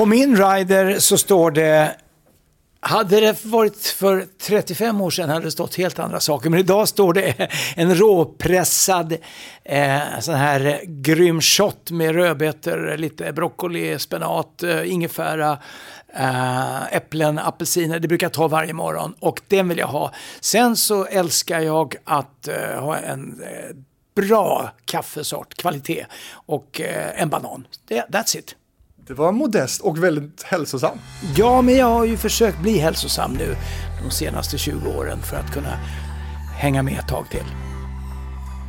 På min rider så står det hade det varit för 35 år sedan hade det stått helt andra saker. Men idag står det en råpressad eh, sån här grym shot med rödbetor, lite broccoli, spenat, eh, ingefära, eh, äpplen, apelsiner. Det brukar jag ta varje morgon och den vill jag ha. Sen så älskar jag att eh, ha en eh, bra kaffesort, kvalitet och eh, en banan. That's it. Det var modest och väldigt hälsosam. Ja, men jag har ju försökt bli hälsosam nu de senaste 20 åren för att kunna hänga med ett tag till.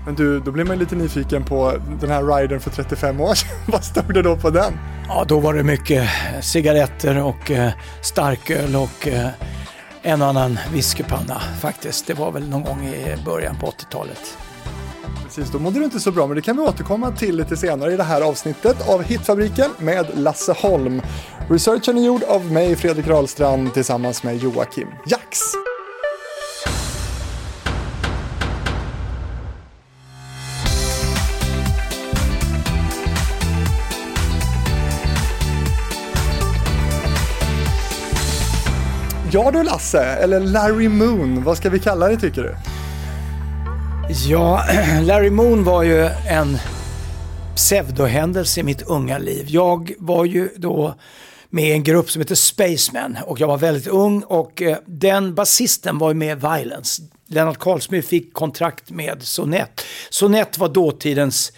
Men du, då blir man lite nyfiken på den här ridern för 35 år sedan. Vad stod det då på den? Ja, då var det mycket cigaretter och eh, starköl och eh, en och annan whiskypanna faktiskt. Det var väl någon gång i början på 80-talet. Precis, då mådde du inte så bra, men det kan vi återkomma till lite senare i det här avsnittet av Hitfabriken med Lasse Holm. Researchen är gjord av mig, Fredrik Rahlstrand, tillsammans med Joakim Jax. Ja du Lasse, eller Larry Moon, vad ska vi kalla det tycker du? Ja, Larry Moon var ju en pseudohändelse i mitt unga liv. Jag var ju då med i en grupp som heter Spaceman och jag var väldigt ung och eh, den basisten var ju med i Violence. Lennart Karlsmyr fick kontrakt med Sonett. Sonett var dåtidens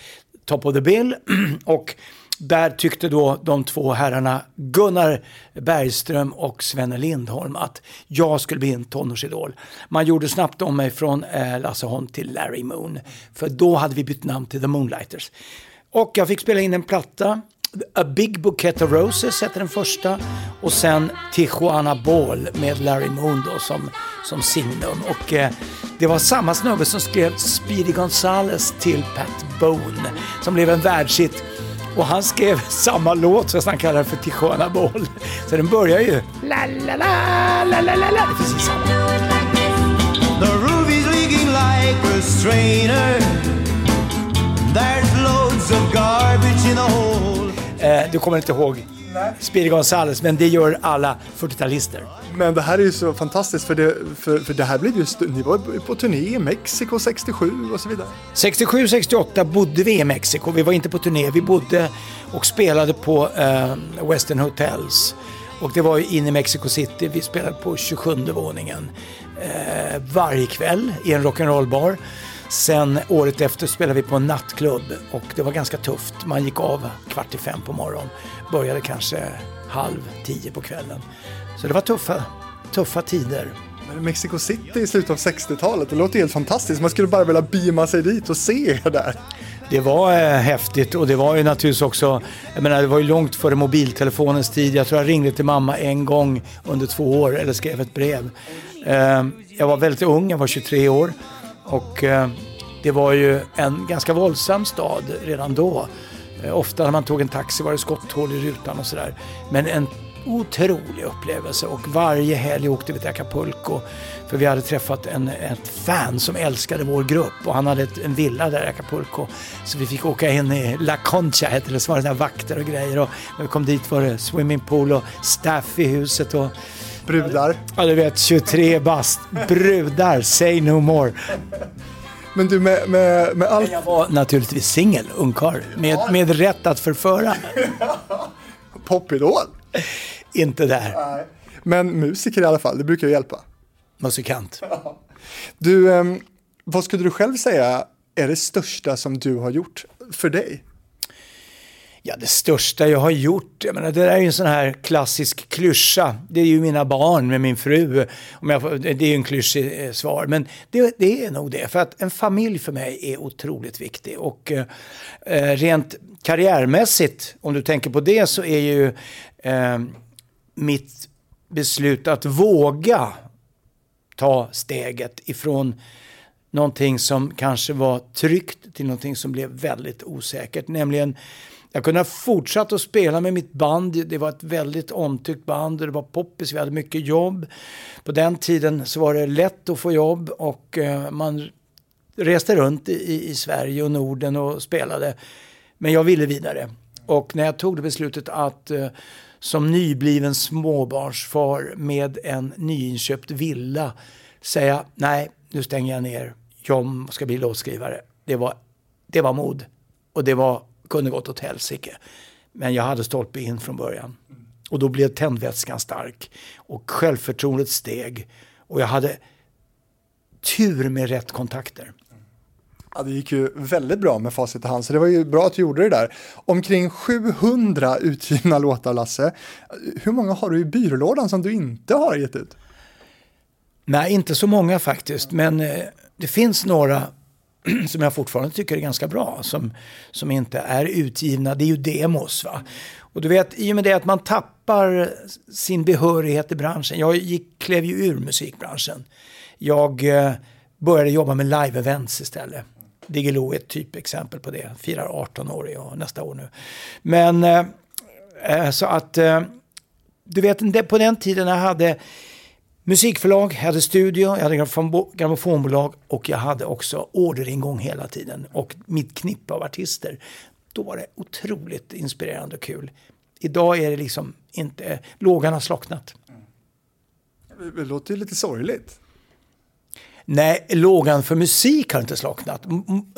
top of the bill och där tyckte då de två herrarna Gunnar Bergström och Svenne Lindholm att jag skulle bli en tonårsidol. Man gjorde snabbt om mig från eh, Lasse Holm till Larry Moon. För då hade vi bytt namn till The Moonlighters. Och jag fick spela in en platta. A Big Bouquet of Roses hette den första. Och sen Tijuana Ball med Larry Moon då som, som signum. Och eh, det var samma snubbe som skrev Speedy Gonzales till Pat Bone. Som blev en världshit. Och han skrev samma låt fast han kallar den för Tijuana Ball. Så den börjar ju la la la la la la la. Precis samma. The roof is leaking like a strainer There's loads of garbage in the hole eh, Du kommer inte ihåg Speedy Gonzales, men det gör alla 40-talister. Men det här är ju så fantastiskt för det, för, för det här blev just, ni var på turné i Mexiko 67 och så vidare. 67, 68 bodde vi i Mexiko. Vi var inte på turné, vi bodde och spelade på eh, Western Hotels. Och det var ju inne i Mexico City, vi spelade på 27 våningen eh, varje kväll i en rock'n'roll-bar. Sen året efter spelade vi på en nattklubb och det var ganska tufft. Man gick av kvart i fem på morgonen. Började kanske halv tio på kvällen. Så det var tuffa, tuffa tider. Mexico City i slutet av 60-talet, det låter helt fantastiskt. Man skulle bara vilja beama sig dit och se er där. Det var eh, häftigt och det var ju naturligtvis också, jag menar det var ju långt före mobiltelefonens tid. Jag tror jag ringde till mamma en gång under två år eller skrev ett brev. Eh, jag var väldigt ung, jag var 23 år och eh, det var ju en ganska våldsam stad redan då. Eh, ofta när man tog en taxi var det skotthål i rutan och sådär. Men en otrolig upplevelse och varje helg åkte vi till Acapulco för vi hade träffat en, ett fan som älskade vår grupp och han hade ett, en villa där i Acapulco. Så vi fick åka in i La Concha hette det, så var det där vakter och grejer och när vi kom dit var det swimmingpool och staff i huset och Brudar. Ja, du vet 23 bast. Brudar, say no more. Men du med, med, med allt... Jag var naturligtvis singel, ungkarl. Med, med rätt att förföra. Popidol? Inte där. Nej. Men musiker i alla fall, det brukar ju hjälpa. Musikant. Du, um, vad skulle du själv säga är det största som du har gjort för dig? Ja, det största jag har gjort, jag menar, det där är ju en sån här klassisk klyscha. Det är ju mina barn med min fru. Om jag, det är ju en klyschig eh, svar, men det, det, är nog det. För att en familj för mig är otroligt viktig. Och eh, eh, rent karriärmässigt, om du tänker på det, så är ju eh, mitt beslut att våga ta steget ifrån någonting som kanske var tryggt till någonting som blev väldigt osäkert. Nämligen jag kunde ha fortsatt att spela med mitt band. Det var ett väldigt omtyckt band och det var poppis. Vi hade mycket jobb. På den tiden så var det lätt att få jobb och eh, man reste runt i, i Sverige och Norden och spelade. Men jag ville vidare. Och när jag tog det beslutet att eh, som nybliven småbarnsfar med en nyinköpt villa säga nej, nu stänger jag ner. Jag ska bli låtskrivare. Det var, det var mod och det var, kunde gått åt helsike. Men jag hade stolpe in från början. Och då blev tändvätskan stark och självförtroendet steg. Och jag hade tur med rätt kontakter. Ja, det gick ju väldigt bra med facit i hand, så det var ju bra att du gjorde det där. Omkring 700 utgivna låtar, Lasse. Hur många har du i byrålådan som du inte har gett ut? Nej, inte så många faktiskt, men eh, det finns några som jag fortfarande tycker är ganska bra, som, som inte är utgivna. Det är ju demos. Va? Och du vet, i och med det att man tappar sin behörighet i branschen. Jag gick, klev ju ur musikbranschen. Jag eh, började jobba med live-events istället. Diggiloo är ett typexempel på det. Firar 18 år i nästa år nu. Men eh, eh, så att eh, du vet på den tiden jag hade musikförlag, jag hade studio, jag hade grammofonbolag och jag hade också orderingång hela tiden. Och mitt knippe av artister. Då var det otroligt inspirerande och kul. Idag är det liksom inte, lågan har slocknat. Det låter ju lite sorgligt. Nej, lågan för musik har inte slocknat.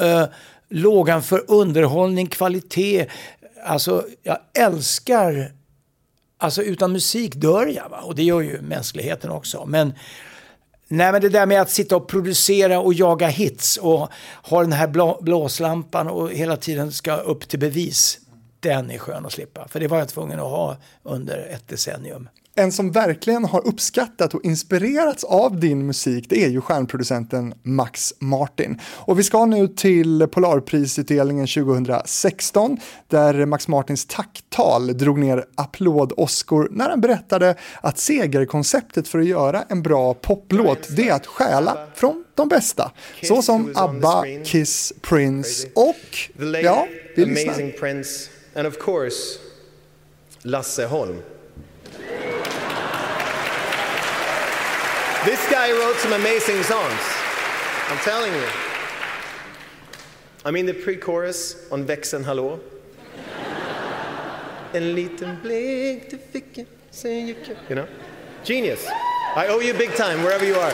Äh, lågan för underhållning, kvalitet. Alltså, jag älskar... Alltså utan musik dör jag. Va? Och det gör ju mänskligheten också. Men, nej, men det där med att sitta och producera och jaga hits och ha den här blå, blåslampan och hela tiden ska upp till bevis. Den är skön att slippa. För det var jag tvungen att ha under ett decennium. En som verkligen har uppskattat och inspirerats av din musik, det är ju stjärnproducenten Max Martin. Och vi ska nu till Polarprisutdelningen 2016, där Max Martins tacktal drog ner applåd-Oscar när han berättade att segerkonceptet för att göra en bra poplåt, det är att stjäla från de bästa. Så som ABBA, Kiss, Prince och, ja, vi lyssnar. Lasse Holm. This guy wrote some amazing songs. I'm telling you. I mean the pre-chorus on Växeln Hallå. En liten blick till fickan, säger you know? Genius. I owe you big time wherever you are.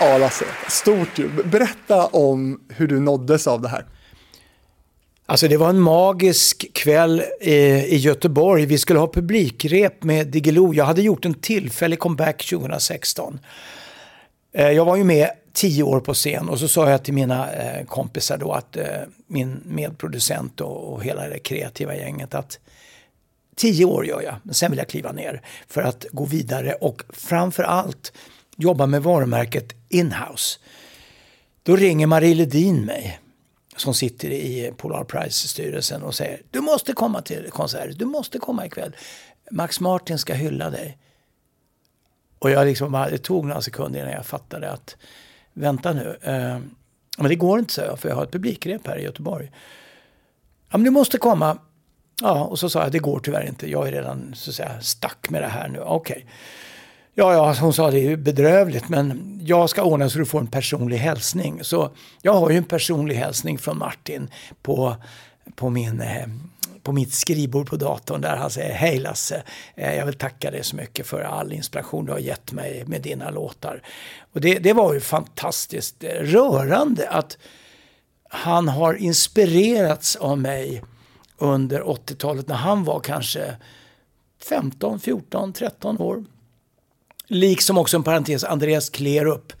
Ja, Lasse. Stort ju. Berätta om hur du nåddes av det här. Alltså det var en magisk kväll eh, i, Göteborg. Vi skulle ha publikrep med Diggiloo. Jag hade gjort en tillfällig comeback 2016. Eh, jag var ju med tio år på scen och så sa jag till mina eh, kompisar då att min medproducent och, och hela det kreativa gänget att tio år gör jag, men sen vill jag kliva ner för att gå vidare och framför allt jobba med varumärket inhouse. Då ringer Marie Ledin mig som sitter i Polar Prize-styrelsen och säger du måste komma till konsert. du måste komma ikväll. Max Martin ska hylla dig. Och jag liksom, det tog några sekunder innan jag fattade att vänta nu, eh, men det går inte så jag, för jag har ett publikrep här i Göteborg. Ja, men du måste komma. Ja, och så sa jag det går tyvärr inte, jag är redan så att säga stack med det här nu. Okej. Okay. Ja, ja, hon sa det är bedrövligt men jag ska ordna så du får en personlig hälsning. Så jag har ju en personlig hälsning från Martin på, på, min, eh, på mitt skrivbord på datorn där han säger Hej Lasse, eh, jag vill tacka dig så mycket för all inspiration du har gett mig med dina låtar. Och det, det var ju fantastiskt eh, rörande att han har inspirerats av mig under 80-talet när han var kanske 15, 14, 13 år. Liksom också en parentes, Andreas Klerup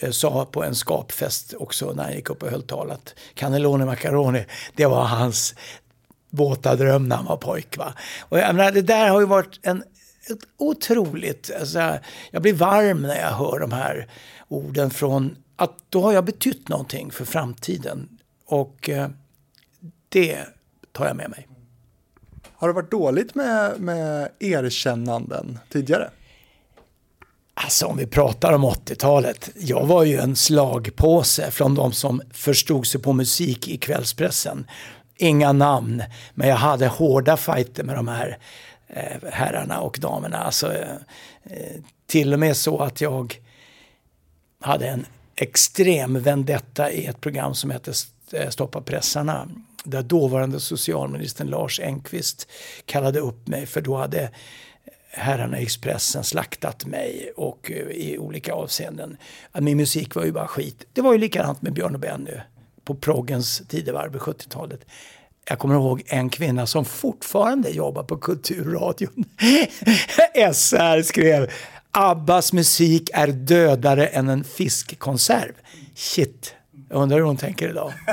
eh, sa på en skapfest också när han gick upp och höll tal att cannelloni macaroni, det var hans våta dröm när han var pojk. Va? Och jag menar, det där har ju varit en ett otroligt, alltså, jag blir varm när jag hör de här orden från att då har jag betytt någonting för framtiden. Och eh, det tar jag med mig. Har det varit dåligt med, med erkännanden tidigare? Alltså om vi pratar om 80-talet. Jag var ju en slagpåse från de som förstod sig på musik i kvällspressen. Inga namn, men jag hade hårda fighter med de här eh, herrarna och damerna. Alltså, eh, till och med så att jag hade en extrem vendetta i ett program som hette eh, Stoppa pressarna där dåvarande socialministern Lars Engqvist kallade upp mig för då hade herrarna i Expressen slaktat mig och eh, i olika avseenden. Min musik var ju bara skit. Det var ju likadant med Björn och Benny på proggens tidevarv på 70-talet. Jag kommer ihåg en kvinna som fortfarande jobbar på Kulturradion. SR skrev Abbas musik är dödare än en fiskkonserv. Shit, jag undrar hur hon tänker idag.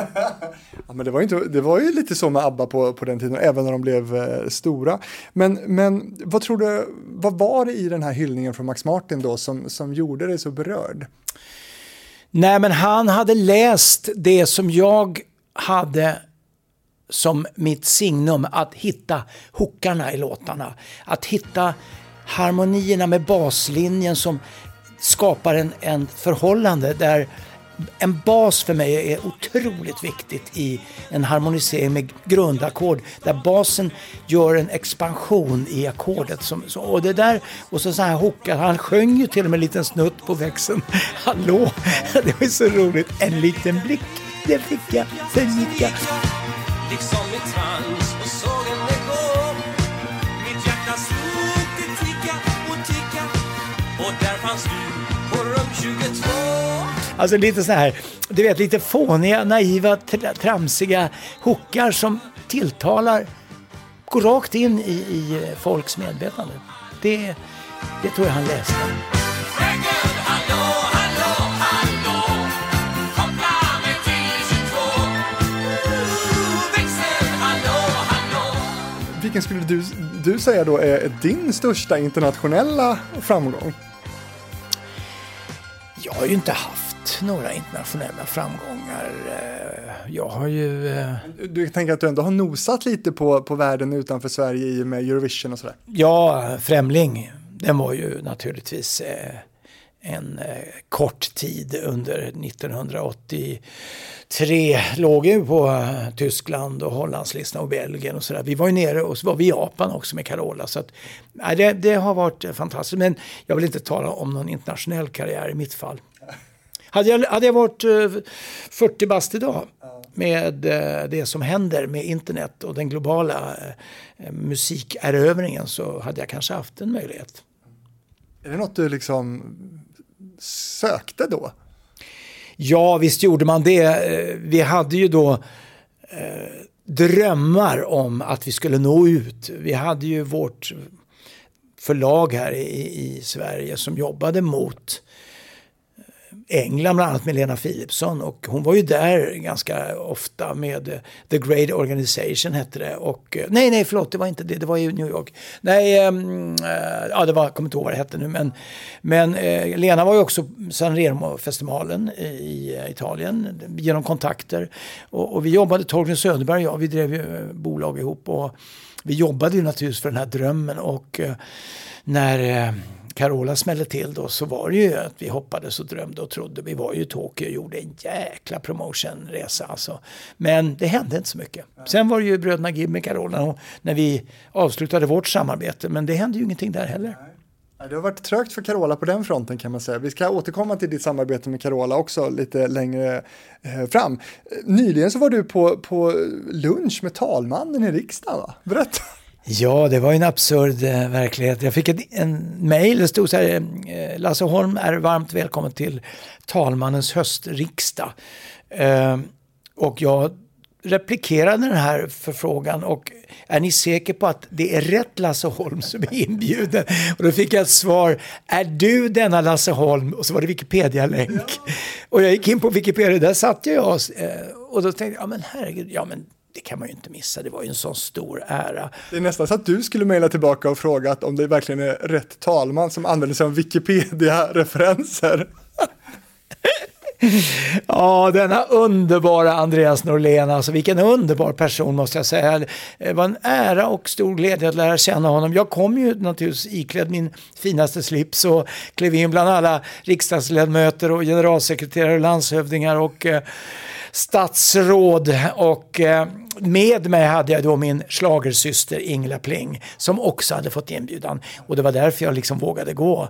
ja, men det, var inte, det var ju lite så med ABBA på, på den tiden, även när de blev eh, stora. Men, men vad tror du, vad var det i den här hyllningen från Max Martin då som, som gjorde dig så berörd? Nej, men han hade läst det som jag hade som mitt signum att hitta hookarna i låtarna. Att hitta harmonierna med baslinjen som skapar en, en förhållande där en bas för mig är otroligt viktigt i en harmonisering med grundackord där basen gör en expansion i ackordet. Som, så, och det där, och så, så här hookar, han sjöng ju till och med en liten snutt på växeln. Hallå, det var så roligt. En liten blick, det fick jag, sen gick jag. Liksom i trans och såg henne gå Mitt hjärta slog det ticka och ticka Och där fanns du på rum 22 Alltså lite så här, du vet lite fåniga, naiva, tr tramsiga hookar som tilltalar, går rakt in i, i folks medvetande. Det, det tror jag han läste. Vilken skulle du, du säga då är din största internationella framgång? Jag har ju inte haft några internationella framgångar. Eh, jag har ju... Eh, du tänker att du ändå har nosat lite på, på världen utanför Sverige i och med Eurovision och sådär? Ja, Främling, den var ju naturligtvis eh, en kort tid under 1983. Låg ju på Tyskland och Hollandslistan och Belgien och sådär. Vi var ju nere och så var vi i Japan också med Carola. Så att, nej, det, det har varit fantastiskt. Men jag vill inte tala om någon internationell karriär i mitt fall. Hade jag, hade jag varit 40 eh, bast idag med eh, det som händer med internet och den globala eh, musikerövringen så hade jag kanske haft en möjlighet. Är det något du liksom sökte då? Ja, visst gjorde man det. Vi hade ju då drömmar om att vi skulle nå ut. Vi hade ju vårt förlag här i, i Sverige som jobbade mot England bland annat med Lena Philipsson. Och hon var ju där ganska ofta med eh, The Great Organization hette det. Och eh, nej nej förlåt det var inte det, det var i New York. Nej, ähm, ja det var, jag kommer inte ihåg vad det hette nu men, men äh, Lena var ju också San Remo-festivalen i Italien genom kontakter. Och, och vi jobbade, Torgny Söderberg och jag, vi drev ju bolag ihop. Och vi jobbade ju naturligtvis för den här drömmen. Och när äh, Carola smällde till då så var det ju att vi hoppades och drömde och trodde. Vi var ju i Tokyo och gjorde en jäkla promotionresa alltså. Men det hände inte så mycket. Sen var det ju bröderna Gibb med Carola när vi avslutade vårt samarbete. Men det hände ju ingenting där heller. Det har varit trögt för Carola på den fronten kan man säga. Vi ska återkomma till ditt samarbete med Carola också lite längre eh, fram. Nyligen så var du på, på lunch med talmannen i riksdagen, va? Berätta! Ja, det var en absurd eh, verklighet. Jag fick ett, en mejl, det stod så här, eh, Lasse Holm är varmt välkommen till talmannens höstriksdag. Eh, och jag replikerade den här förfrågan och är ni säker på att det är rätt Lasse Holm som är inbjuden? Och då fick jag ett svar, är du denna Lasse Holm? Och så var det Wikipedia-länk. Och jag gick in på Wikipedia, där satt jag eh, och då tänkte jag, ja men herregud, ja men det kan man ju inte missa, det var ju en sån stor ära. Det är nästan så att du skulle mejla tillbaka och fråga om det verkligen är rätt talman som använder sig av Wikipedia-referenser. Ja, denna underbara Andreas Norlén, alltså vilken underbar person måste jag säga. Det var en ära och stor glädje att lära känna honom. Jag kom ju naturligtvis iklädd min finaste slips och klev in bland alla riksdagsledamöter och generalsekreterare och landshövdingar och eh, statsråd och eh, med mig hade jag då min slagersyster Ingela Pling som också hade fått inbjudan och det var därför jag liksom vågade gå.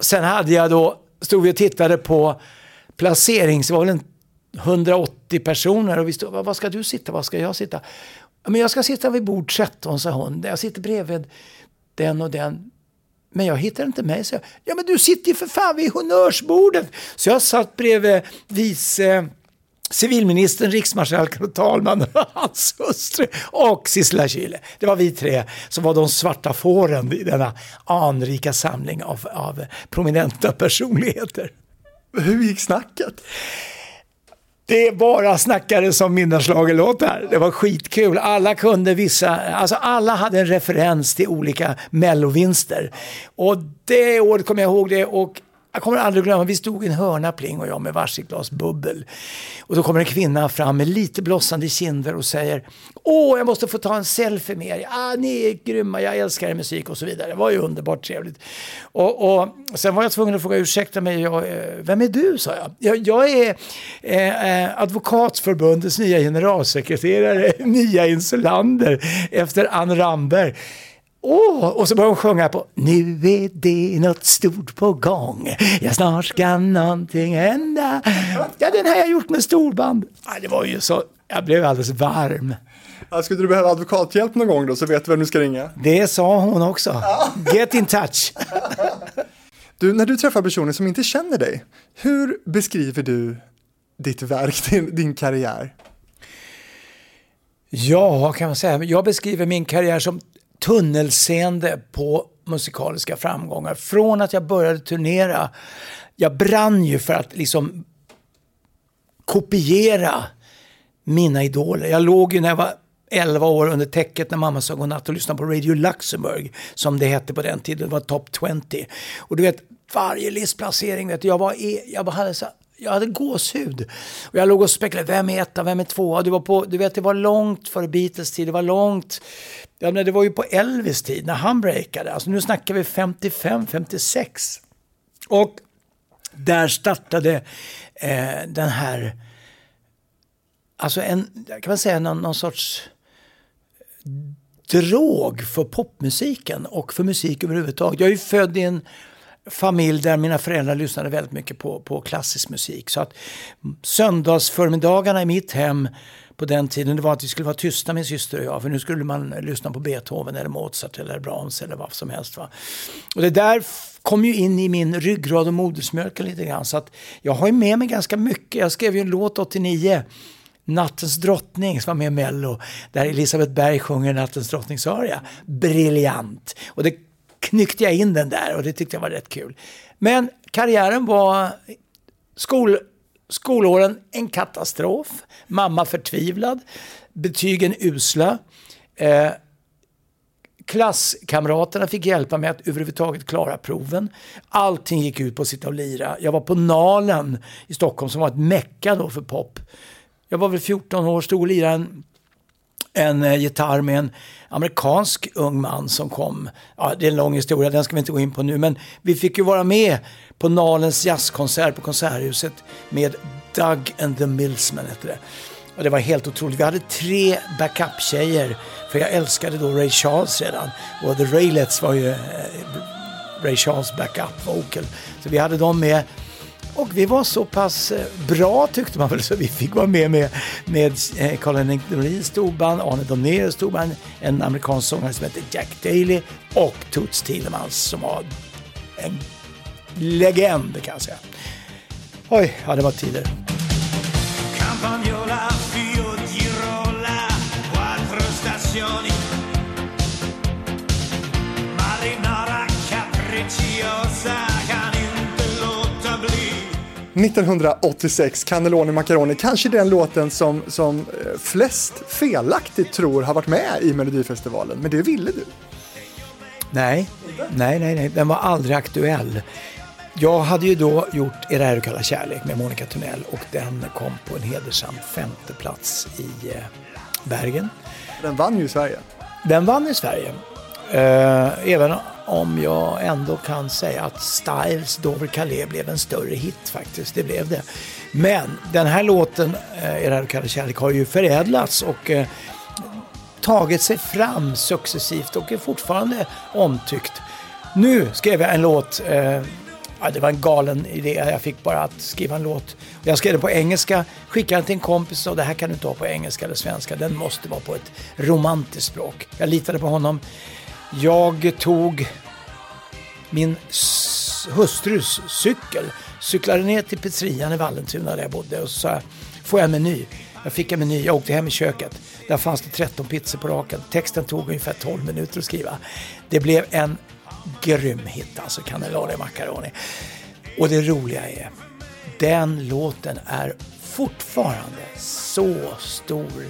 Sen hade jag då, stod vi och tittade på placerings, det var väl en 180 personer och vi stod, var ska du sitta, var ska jag sitta? Men jag ska sitta vid bord 13, sa hon. Jag sitter bredvid den och den. Men jag hittar inte mig, så jag. Ja, men du sitter ju för fan vid honnörsbordet. Så jag satt bredvid vice civilministern, riksmarskalken och talmannen och hans hustru och Sissela Kyle. Det var vi tre som var de svarta fåren i denna anrika samling av, av prominenta personligheter. Hur gick snacket? Det är bara snackare som Midnattsschlagerlåtar. Det var skitkul. Alla kunde vissa, alltså alla hade en referens till olika mellovinster. Och det året kommer jag ihåg det och jag kommer aldrig glömma, vi stod i en hörna Pling och jag med varsitt glas bubbel. Och då kommer en kvinna fram med lite blossande kinder och säger Åh, jag måste få ta en selfie med er. Ah, ni är grymma, jag älskar er musik och så vidare. Det var ju underbart trevligt. Och, och sen var jag tvungen att fråga, ursäkta mig, jag, eh, vem är du? sa jag. Jag, jag är eh, eh Advokatförbundets nya generalsekreterare, Mia Insulander, efter Ann Ramberg. Oh, och så börjar hon sjunga på Nu är det något stort på gång Ja, snart ska någonting hända Ja, den har jag gjort med storband. Ja, det var ju så, jag blev alldeles varm. Ja, skulle du behöva advokathjälp någon gång då så vet du vem du ska ringa? Det sa hon också. Get in touch. Du, när du träffar personer som inte känner dig, hur beskriver du ditt verk, din, din karriär? Ja, kan man säga? Jag beskriver min karriär som tunnelseende på musikaliska framgångar. Från att jag började turnera, jag brann ju för att liksom kopiera mina idoler. Jag låg ju när jag var 11 år under täcket när mamma sa godnatt och lyssnade på Radio Luxemburg som det hette på den tiden. Det var Top 20. Och du vet, varje listplacering, vet du, jag, var i, jag hade så jag hade gåshud. Och jag låg och spekulerade, vem är etta, vem är tvåa? Du, var på, du vet, det var långt före Beatles tid, det var långt, ja, men det var ju på Elvis tid när han breakade. Alltså nu snackar vi 55, 56. Och där startade eh, den här, alltså en, kan man säga någon, någon sorts drog för popmusiken och för musik överhuvudtaget. Jag är ju född i en familj där mina föräldrar lyssnade väldigt mycket på, på klassisk musik. Så att söndagsförmiddagarna i mitt hem på den tiden det var att vi skulle vara tysta min syster och jag. För nu skulle man lyssna på Beethoven eller Mozart eller Brahms eller vad som helst. Va? Och det där kom ju in i min ryggrad och modersmjölken lite grann. Så att jag har ju med mig ganska mycket. Jag skrev ju en låt 89 Nattens drottning som var med i Mello, där Elisabeth Berg sjunger Nattens drottningsaria. Briljant! Och det knyckte jag in den där och det tyckte jag var rätt kul. Men karriären var skol, skolåren en katastrof. Mamma förtvivlad. Betygen usla. Eh, klasskamraterna fick hjälpa mig att överhuvudtaget klara proven. Allting gick ut på att sitta och lira. Jag var på Nalen i Stockholm som var ett mecka då för pop. Jag var väl 14 år, stod och lirade en en eh, gitarr med en amerikansk ung man som kom. Ja, det är en lång historia, den ska vi inte gå in på nu. Men vi fick ju vara med på Nalens jazzkonsert på Konserthuset med Doug and the Millsmen hette det. Och det var helt otroligt. Vi hade tre backup-tjejer. För jag älskade då Ray Charles redan. Och The Raylets var ju eh, Ray Charles backup vocal. Så vi hade dem med. Och vi var så pass eh, bra tyckte man väl så vi fick vara med med, med eh, Carl-Henrik Norins storband, Arne Domnéus storband, en amerikansk sångare som heter Jack Daly och Toots Thielemans som var en legend kan jag säga. Oj, ja det var tider. Campagnola, Fio, Girola, quattro stazioni Marinara, capricciosa 1986, Cannelloni Macaroni, kanske den låten som, som eh, flest felaktigt tror har varit med i Melodifestivalen, men det ville du. Nej, nej, nej, nej, den var aldrig aktuell. Jag hade ju då gjort Är det här du kallar kärlek med Monica Tunnell och den kom på en hedersam femte plats i eh, Bergen. Den vann ju i Sverige. Den vann i Sverige. Uh, även om jag ändå kan säga att Styles Dover Calais blev en större hit faktiskt. Det blev det. Men den här låten, eh, Era kalla kärlek, har ju förädlats och eh, tagit sig fram successivt och är fortfarande omtyckt. Nu skrev jag en låt eh, Ja, det var en galen idé. Jag fick bara att skriva en låt. Jag skrev den på engelska, skickade den till en kompis och det här kan du inte ha på engelska eller svenska. Den måste vara på ett romantiskt språk. Jag litade på honom. Jag tog min hustrus cykel, cyklade ner till pizzerian i Vallentuna där jag bodde och så sa jag, får jag en meny? Jag fick en meny, jag åkte hem i köket. Där fanns det 13 pizzor på raken. Texten tog ungefär 12 minuter att skriva. Det blev en grym hit, alltså Cannelloni Macaroni. Och det roliga är, den låten är fortfarande så stor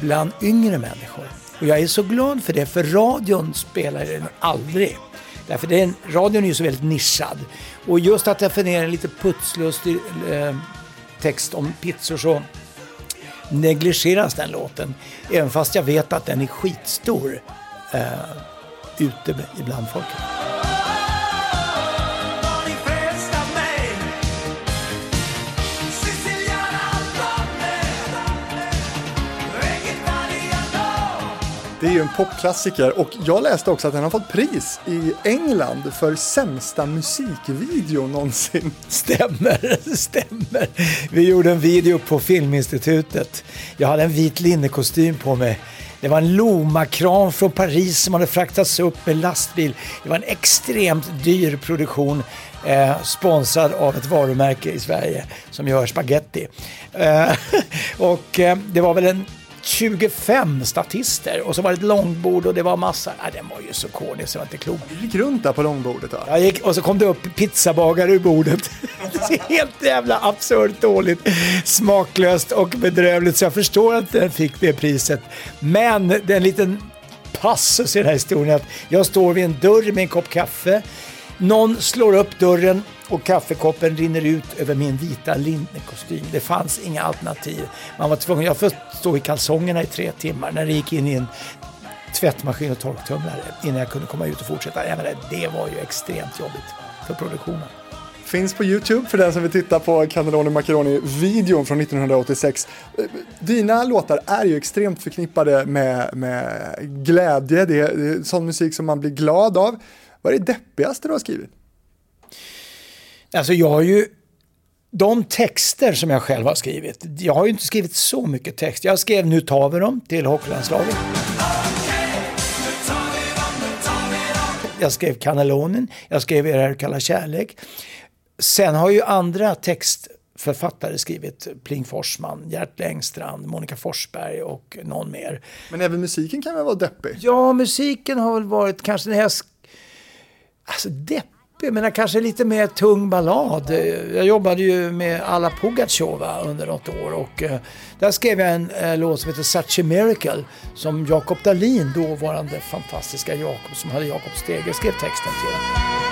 bland yngre människor. Och jag är så glad för det, för radion spelar den aldrig. Därför den, radion är ju så väldigt nischad. Och just att jag får ner en lite putslustig eh, text om pizzor så negligeras den låten. Även fast jag vet att den är skitstor eh, ute ibland folket. Det är ju en popklassiker och jag läste också att den har fått pris i England för sämsta musikvideo någonsin. Stämmer, stämmer. Vi gjorde en video på Filminstitutet. Jag hade en vit linnekostym på mig. Det var en Loma-kran från Paris som hade fraktats upp med lastbil. Det var en extremt dyr produktion eh, sponsrad av ett varumärke i Sverige som gör spaghetti. Eh, och eh, det var väl en 25 statister och så var det ett långbord och det var massa. Ja, den var ju så kornig så det var inte klokt. Du gick runt där på långbordet va? Jag gick, och så kom det upp pizzabagare ur bordet. Det är helt jävla absurt dåligt, smaklöst och bedrövligt så jag förstår att den fick det priset. Men det är en liten passus i den här historien att jag står vid en dörr med en kopp kaffe. Någon slår upp dörren och kaffekoppen rinner ut över min vita linnekostym. Det fanns inga alternativ. Man var tvungen, jag fick stå i kalsongerna i tre timmar när det gick in i en tvättmaskin och torktumlare innan jag kunde komma ut och fortsätta. Jag menar, det var ju extremt jobbigt för produktionen. Finns på Youtube för den som vill titta på Cannelloni Macaroni-videon från 1986. Dina låtar är ju extremt förknippade med, med glädje, det är, det är sån musik som man blir glad av. Vad är det deppigaste du har skrivit? Alltså jag har ju de texter som jag själv har skrivit, jag har ju inte skrivit så mycket text. Jag skrev Nu tar vi dem till hockeylandslaget. Jag skrev Cannellonen, jag skrev Er är kalla kärlek. Sen har ju andra textförfattare skrivit Pling Forsman, Gert Längstrand, Monica Forsberg och någon mer. Men även musiken kan väl vara deppig? Ja, musiken har väl varit kanske när jag... Alltså deppig? Jag menar kanske lite mer tung ballad. Jag jobbade ju med Alla Pugatjova under något år och eh, där skrev jag en eh, låt som heter Such a Miracle som Jakob Dahlin, dåvarande fantastiska Jakob som hade Jakob Stege, skrev texten till.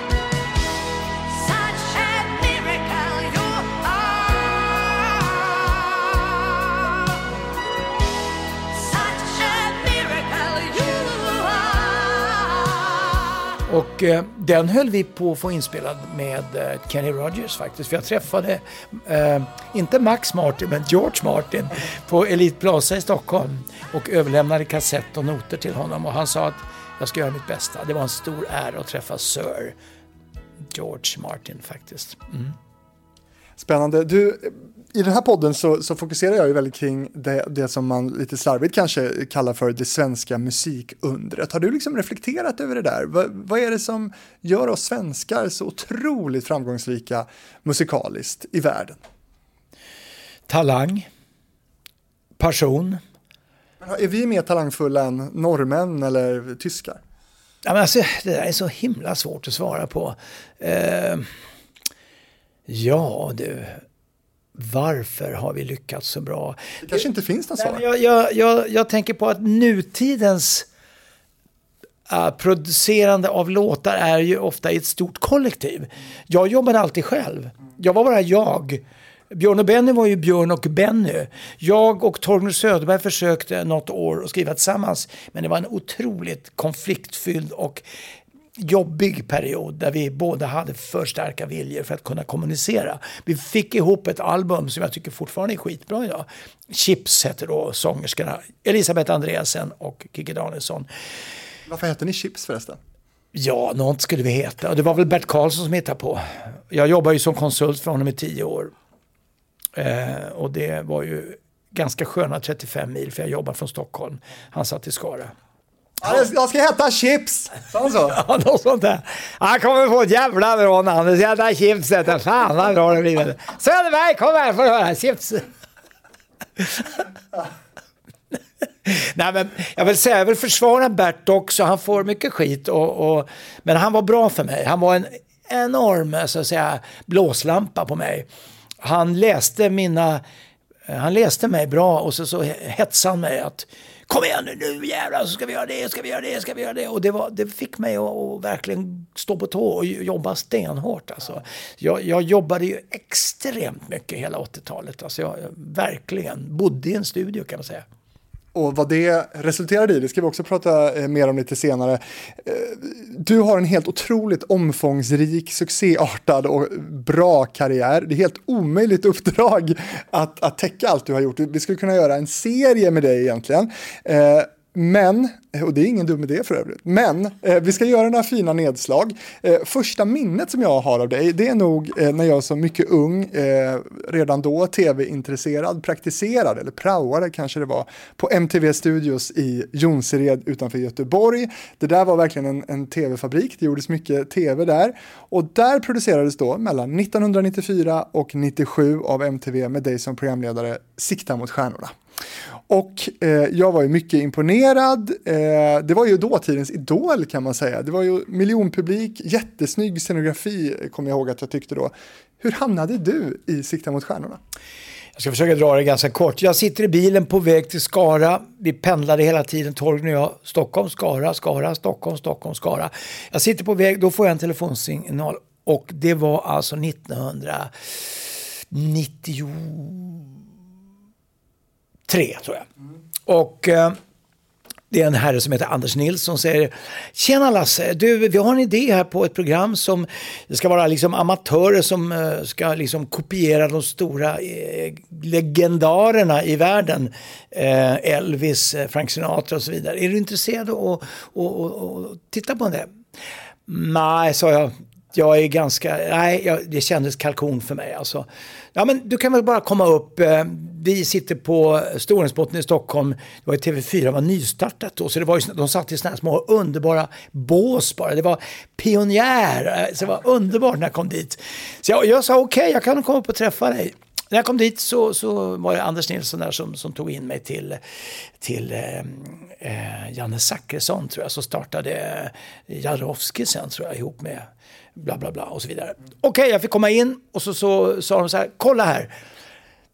Och eh, den höll vi på att få inspelad med eh, Kenny Rogers faktiskt. För jag träffade, eh, inte Max Martin, men George Martin på Elite Plaza i Stockholm och överlämnade kassett och noter till honom. Och han sa att jag ska göra mitt bästa. Det var en stor ära att träffa Sir George Martin faktiskt. Mm. Spännande. Du, i den här podden så, så, fokuserar jag ju väldigt kring det, det, som man lite slarvigt kanske kallar för det svenska musikundret. Har du liksom reflekterat över det där? V vad är det som gör oss svenskar så otroligt framgångsrika musikaliskt i världen? Talang, passion. Är vi mer talangfulla än norrmän eller tyskar? Ja, men alltså, det där är så himla svårt att svara på. Uh, ja, du varför har vi lyckats så bra? Det kanske inte finns något svar. Jag, jag, jag, jag tänker på att nutidens uh, producerande av låtar är ju ofta i ett stort kollektiv. Jag jobbade alltid själv. Jag var bara jag. Björn och Benny var ju Björn och Benny. Jag och Torgny Söderberg försökte något år att skriva tillsammans. Men det var en otroligt konfliktfylld och jobbig period där vi båda hade för starka viljor för att kunna kommunicera. Vi fick ihop ett album som jag tycker fortfarande är skitbra idag. Chips heter då sångerskorna Elisabeth Andreasen och Kikki Danielsson. Varför heter ni Chips förresten? Ja, något skulle vi heta. Och det var väl Bert Karlsson som hittade på. Jag jobbar ju som konsult för honom i tio år. Eh, och det var ju ganska sköna 35 mil för jag jobbar från Stockholm. Han satt i Skara. Jag ska äta Chips! Sa han så? Ja, något sånt där. Han kommer få ett jävla bra namn. Jag ska äta Chips. Fan vad bra det blir. Söderberg, kom här får du höra. Chips. Nej, men jag vill säga, jag vill försvara Bert också. Han får mycket skit. Och, och, men han var bra för mig. Han var en enorm så att säga, blåslampa på mig. Han läste mina... Eh, han läste mig bra och så, så hetsade han mig att kom igen nu, nu jävlar så ska vi göra det, ska vi göra det, ska vi göra det. Och det, var, det fick mig att, att verkligen stå på tå och jobba stenhårt. Alltså. Jag, jag jobbade ju extremt mycket hela 80-talet. Alltså jag verkligen bodde i en studio kan man säga. Och vad det resulterade i, det ska vi också prata eh, mer om lite senare. Eh, du har en helt otroligt omfångsrik, succéartad och bra karriär. Det är helt omöjligt uppdrag att, att täcka allt du har gjort. Vi skulle kunna göra en serie med dig egentligen. Eh, men, eh, och det är ingen dum idé för övrigt, men eh, vi ska göra några fina nedslag. Eh, första minnet som jag har av dig, det är nog eh, när jag som mycket ung, eh, redan då tv-intresserad, praktiserade, eller praoade kanske det var, på MTV Studios i Jonsered utanför Göteborg. Det där var verkligen en, en tv-fabrik, det gjordes mycket tv där. Och där producerades då mellan 1994 och 97 av MTV med dig som programledare Sikta mot stjärnorna. Och eh, jag var ju mycket imponerad. Eh, det var ju dåtidens idol kan man säga. Det var ju miljonpublik, jättesnygg scenografi eh, kommer jag ihåg att jag tyckte då. Hur hamnade du i Sikta mot stjärnorna? Jag ska försöka dra det ganska kort. Jag sitter i bilen på väg till Skara. Vi pendlade hela tiden, Torgny och jag. Stockholm, Skara, Skara, Stockholm, Stockholm, Skara. Jag sitter på väg, då får jag en telefonsignal. Och det var alltså 1990 tre tror jag. Och eh, det är en herre som heter Anders Nilsson som säger Tjena Lasse, du, vi har en idé här på ett program som det ska vara liksom amatörer som eh, ska liksom kopiera de stora eh, legendarerna i världen. Eh, Elvis, eh, Frank Sinatra och så vidare. Är du intresserad av att titta på det? Nej, sa jag jag är ganska, nej, jag, det kändes kalkon för mig alltså. Ja men du kan väl bara komma upp, eh, vi sitter på Storhemsbotten i Stockholm, det var ju TV4, var nystartat då, så det var ju, de satt i sådana här små underbara bås bara, det var pionjär, eh, så det var underbart när jag kom dit. Så jag, jag sa okej, okay, jag kan komma upp och träffa dig. När jag kom dit så, så var det Anders Nilsson där som, som tog in mig till, till eh, eh Janne Zachrisson tror jag, som startade Jarowski sen tror jag ihop med bla bla bla och så vidare. Okej, okay, jag fick komma in och så, så sa de så här, kolla här.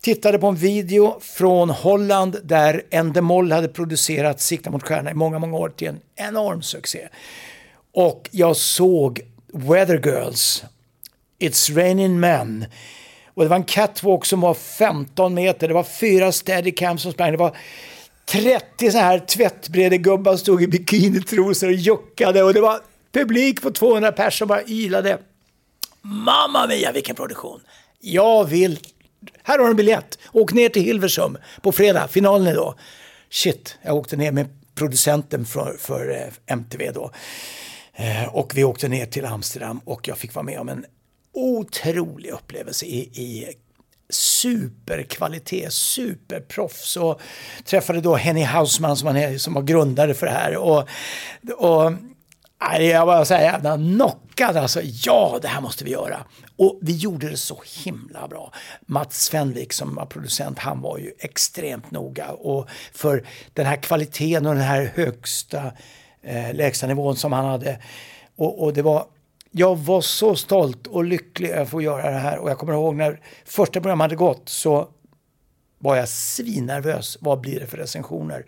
Tittade på en video från Holland där Endemol hade producerat Sikta mot stjärna i många, många år till en enorm succé. Och jag såg Weather Girls, It's Raining Men. Och det var en catwalk som var 15 meter, det var fyra steadicams som sprang, det var 30 så här tvättbredegubbar stod i bikinitrosor och juckade och det var publik på 200 personer som bara ylade. Mamma mia vilken produktion! Jag vill... Här har du en biljett. Åk ner till Hilversum på fredag, finalen är då. Shit, jag åkte ner med producenten för, för eh, MTV då. Eh, och vi åkte ner till Amsterdam och jag fick vara med om en otrolig upplevelse i, i superkvalitet, superproffs och träffade då Henny Hausman som, han är, som var grundare för det här. Och, och jag var så här jävla knockad alltså. Ja, det här måste vi göra. Och vi gjorde det så himla bra. Mats Svenvik som var producent, han var ju extremt noga. Och för den här kvaliteten och den här högsta eh, lägsta nivån som han hade. Och, och, det var, jag var så stolt och lycklig över att få göra det här. Och jag kommer ihåg när första programmet hade gått så var jag svinnervös. Vad blir det för recensioner?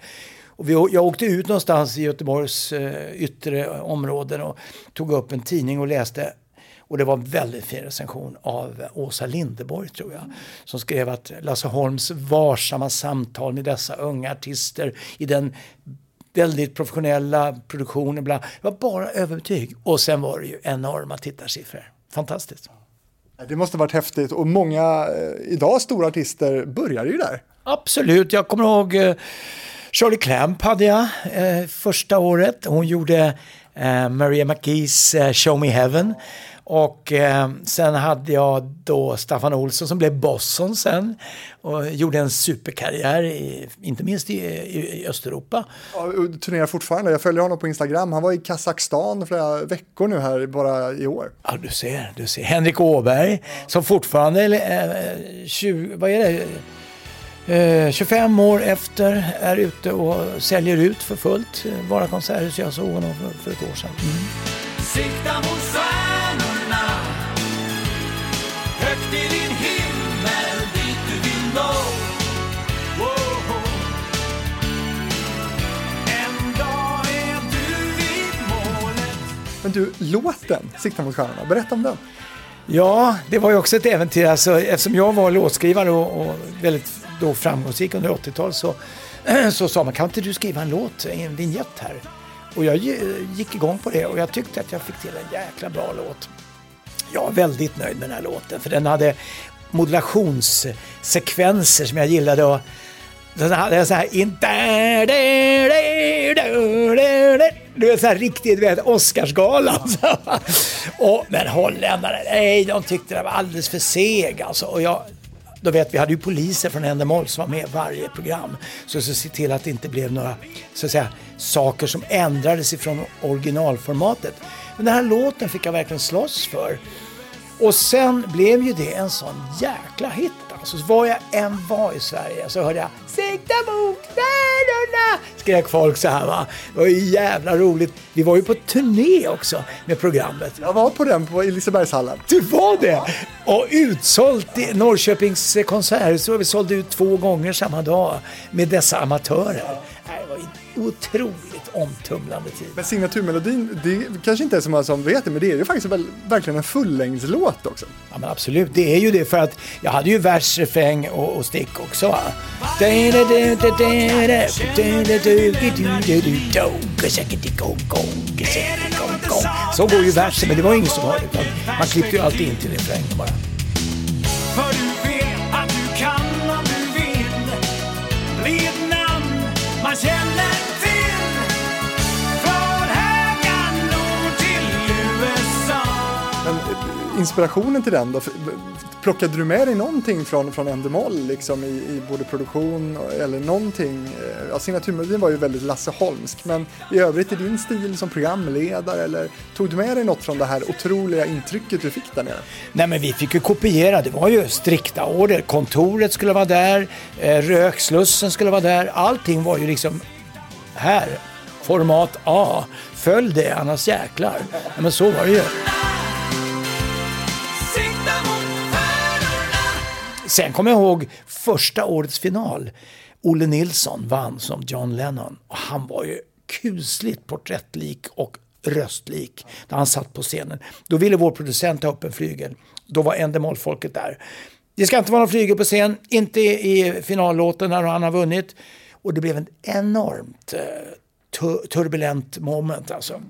Och vi, jag åkte ut någonstans i Göteborgs eh, yttre områden och tog upp en tidning och läste och det var en väldigt fin recension av Åsa Lindeborg tror jag. Som skrev att Lasse Holms varsamma samtal med dessa unga artister i den väldigt professionella produktionen. Bla, det var bara överbetyg. Och sen var det ju enorma tittarsiffror. Fantastiskt. Det måste varit häftigt och många eh, idag stora artister börjar ju där. Absolut. Jag kommer ihåg Charlie Clamp hade jag eh, första året. Hon gjorde Eh, Maria McGees eh, Show Me Heaven. Och eh, sen hade jag då Staffan Olsson som blev Bosson sen och gjorde en superkarriär, i, inte minst i, i, i Östeuropa. Ja, turnerar fortfarande. Jag följer honom på Instagram. Han var i Kazakstan flera veckor nu här bara i år. Ja, du ser. Du ser. Henrik Åberg som fortfarande, eh, 20, vad är det? Eh, 25 år efter är ute och säljer ut för fullt. Våra konserthus. Jag såg honom för, för ett år sedan. Mm. Sikta mot stjärnorna Högt i din himmel dit du vill nå. En dag är du vid målet Men du, låten Sikta mot stjärnorna, berätta om den. Ja, det var ju också ett äventyr. Alltså, eftersom jag var låtskrivare och, och väldigt då framgångsrik under 80-talet så, så sa man, kan inte du skriva en låt, en vignett här? Och jag gi- gick igång på det och jag tyckte att jag fick till en jäkla bra låt. Jag är väldigt nöjd med den här låten för den hade modulationssekvenser som jag gillade och den hade så här. Du vet så här riktigt, vet Oscarsgalan. och, men holländare, nej de tyckte det var alldeles för seg alltså. Och jag, då vet vi hade ju poliser från Endemol som var med i varje program. Så, så se till att det inte blev några så att säga, saker som ändrades ifrån originalformatet. Men den här låten fick jag verkligen slåss för. Och sen blev ju det en sån jäkla hit. Alltså, så var jag än var i Sverige så hörde jag Sikta mot stjärnorna! Skrek folk så här va. Det var ju jävla roligt. Vi var ju på turné också med programmet. Jag var på den på Lisebergshallen. Du var det! Och utsålt i Norrköpings konserthus. Så vi sålde ut två gånger samma dag med dessa amatörer. Det var en otroligt omtumlande tid. Men signaturmelodin, det kanske inte är så många som vet det, men det är ju faktiskt väl, verkligen en fullängdslåt också. Ja men absolut, det är ju det för att jag hade ju vers, refräng och, och stick också. Så går ju versen, men det var ingen som hörde man klippte ju alltid in till refrängen bara. Inspirationen till den då, plockade du med dig någonting från, från Endemol liksom i, i både produktion eller någonting? Eh, ja, signaturmelodin var ju väldigt Lasse Holmsk, men i övrigt i din stil som programledare eller tog du med dig något från det här otroliga intrycket du fick där nere? Nej men vi fick ju kopiera, det var ju strikta order. Kontoret skulle vara där, eh, rökslussen skulle vara där. Allting var ju liksom här. Format A. Följ det annars jäklar. Ja, men så var det ju. Sen kommer jag ihåg första årets final. Olle Nilsson vann som John Lennon. Och han var ju kusligt porträttlik och röstlik när han satt på scenen. Då ville vår producent ta upp en flygel. Då var Endemol-folket där. Det ska inte vara någon flygel på scen, inte i finallåten när han har vunnit. Och det blev en enormt eh, tu- turbulent moment alltså.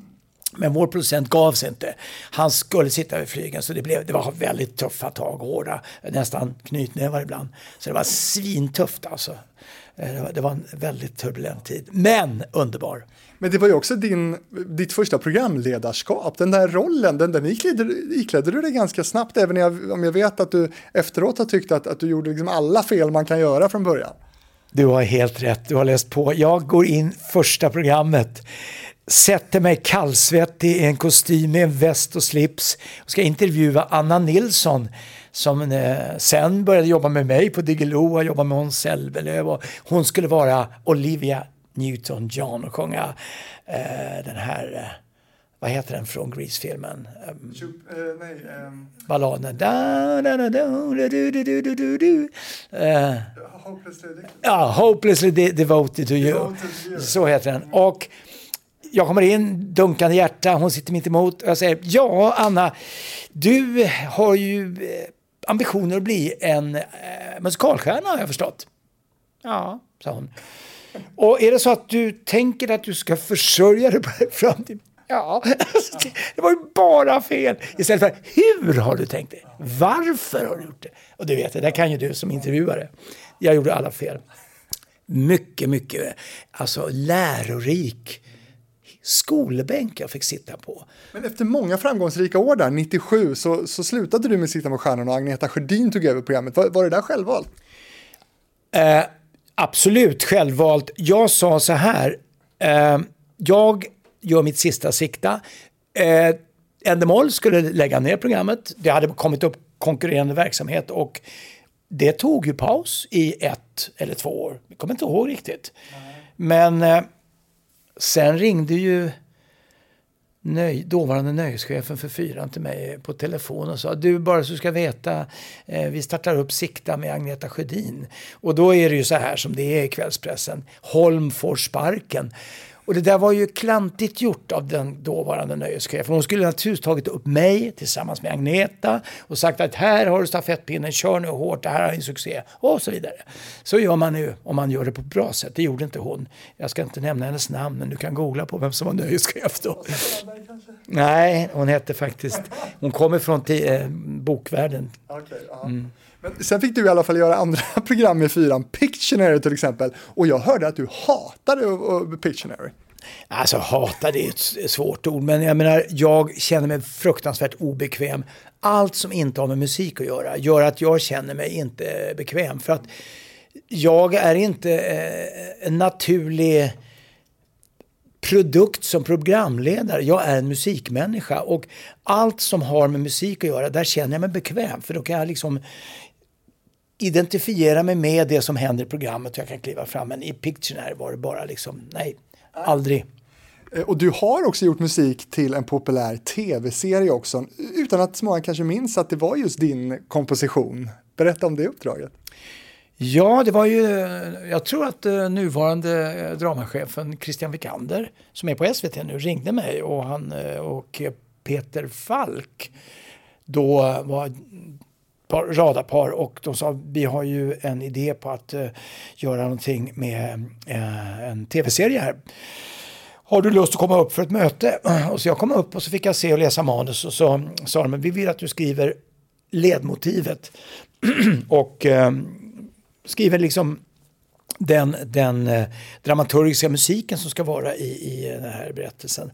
Men vår producent gav sig inte. Han skulle sitta vid flygen så det, blev, det var väldigt tuffa tag, hårda, nästan knytnävar ibland. Så det var svintufft alltså. Eh, Det var, det var en väldigt turbulent tid, men underbar. Men det var ju också din, ditt första programledarskap, den där rollen, den, den iklädde, iklädde du dig ganska snabbt, även jag, om jag vet att du efteråt har tyckt att, att du gjorde liksom alla fel man kan göra från början. Du har helt rätt, du har läst på. Jag går in första programmet, sätter mig kallsvettig i en kostym med en väst och slips och ska intervjua Anna Nilsson som eh, sen började jobba med mig på Diggiloo och jobba med Måns Zelmerlöw och hon skulle vara Olivia Newton-John och sjunga eh, den här, eh, vad heter den från Grease-filmen? Eh, balladen. Da, da, da, da, du, du, du, du, du, du. Eh, Ja, Hopelessly de- devoted to you. Devoted to you. Så heter den. Och jag kommer in, dunkande hjärta, hon sitter mitt emot och jag säger ja Anna, du har ju eh, ambitioner att bli en eh, musikalstjärna har jag förstått. Ja, sa hon. Och är det så att du tänker att du ska försörja dig på framtiden? Ja, det var ju bara fel. Istället för hur har du tänkt det? Varför har du gjort det? Och du vet, det där kan ju du som intervjuare. Jag gjorde alla fel. Mycket, mycket alltså lärorik skolbänk jag fick sitta på. Men efter många framgångsrika år där, 97, så, så slutade du med Sitta med stjärnorna och Agneta Sjödin tog över programmet. Var, var det där självvalt? Eh, absolut självvalt. Jag sa så här, eh, jag gör mitt sista sikta. Eh, Endemol skulle lägga ner programmet. Det hade kommit upp konkurrerande verksamhet och det tog ju paus i ett eller två år. Jag kommer inte ihåg riktigt. Men eh, sen ringde ju nöj, dåvarande nöjeschefen för fyran till mig på telefon och sa du bara så du ska veta eh, vi startar upp Sikta med Agneta Sjödin. Och då är det ju så här som det är i kvällspressen. Holm får sparken. Och det där var ju klantigt gjort av den dåvarande nöjeschefen. Hon skulle naturligtvis tagit upp mig tillsammans med Agneta och sagt att här har du stafettpinnen, kör nu hårt, det här är en succé och så vidare. Så gör man nu om man gör det på ett bra sätt. Det gjorde inte hon. Jag ska inte nämna hennes namn men du kan googla på vem som var nöjeschef då. Nej, hon hette faktiskt, hon kommer från eh, bokvärlden. Okay, mm. Men sen fick du i alla fall göra andra program i fyran, Pictionary till exempel. Och jag hörde att du hatade Pictionary. Alltså hata det är ett svårt ord, men jag menar jag känner mig fruktansvärt obekväm. Allt som inte har med musik att göra gör att jag känner mig inte bekväm. För att jag är inte eh, en naturlig produkt som programledare. Jag är en musikmänniska och allt som har med musik att göra, där känner jag mig bekväm. För då kan jag liksom identifiera mig med det som händer i programmet och jag kan kliva fram. Men i Pictionary var det bara liksom, nej, aldrig. Eh, och du har också gjort musik till en populär tv-serie också, utan att många kanske minns att det var just din komposition. Berätta om det uppdraget. Ja, det var ju, eh, jag tror att eh, nuvarande eh, dramachefen Christian Vikander, som är på SVT nu, ringde mig och han och Peter Falk då var par, radarpar och de sa vi har ju en idé på att uh, göra någonting med uh, en tv-serie här. Har du lust att komma upp för ett möte? Och så jag kom upp och så fick jag se och läsa manus och så sa de vi vill att du skriver ledmotivet och uh, skriver liksom den, den eh, dramaturgiska musiken som ska vara i, i den här berättelsen.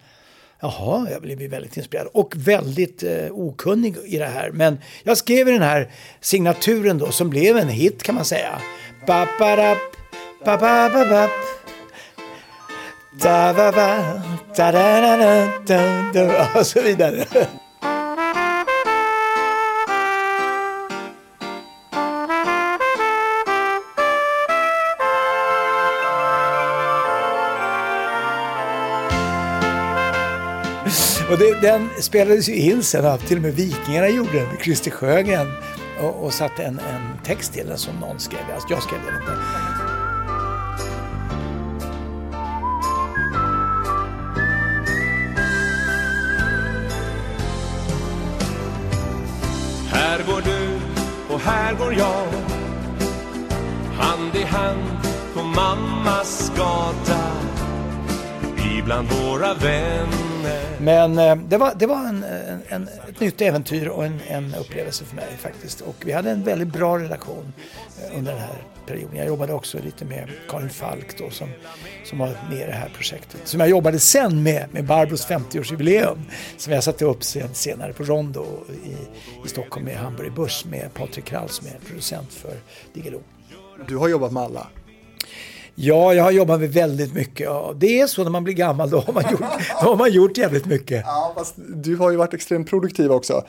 Jaha, jag blev väldigt inspirerad och väldigt eh, okunnig i det här. Men jag skrev den här signaturen då som blev en hit kan man säga. Ba, ba, da, ba, ba, ba, ba. Och det, den spelades ju in sen till och med Vikingarna gjorde den. Christer Sjögren och, och satte en, en text till den som någon skrev. Alltså jag skrev den inte. Här går du och här går jag Hand i hand på mammas gata Ibland våra vänner men eh, det var, det var en, en, en, ett nytt äventyr och en, en upplevelse för mig faktiskt. Och vi hade en väldigt bra relation eh, under den här perioden. Jag jobbade också lite med Karin Falk då som, som var med i det här projektet. Som jag jobbade sen med, med Barbros 50-årsjubileum. Som jag satte upp sen, senare på Rondo i, i Stockholm med Hamburg Börs med Patrik Krall som är producent för Diggiloo. Du har jobbat med alla? Ja, jag har jobbat med väldigt mycket. Ja, det är så när man blir gammal, då har man gjort, då har man gjort jävligt mycket. Ja, fast du har ju varit extremt produktiv också.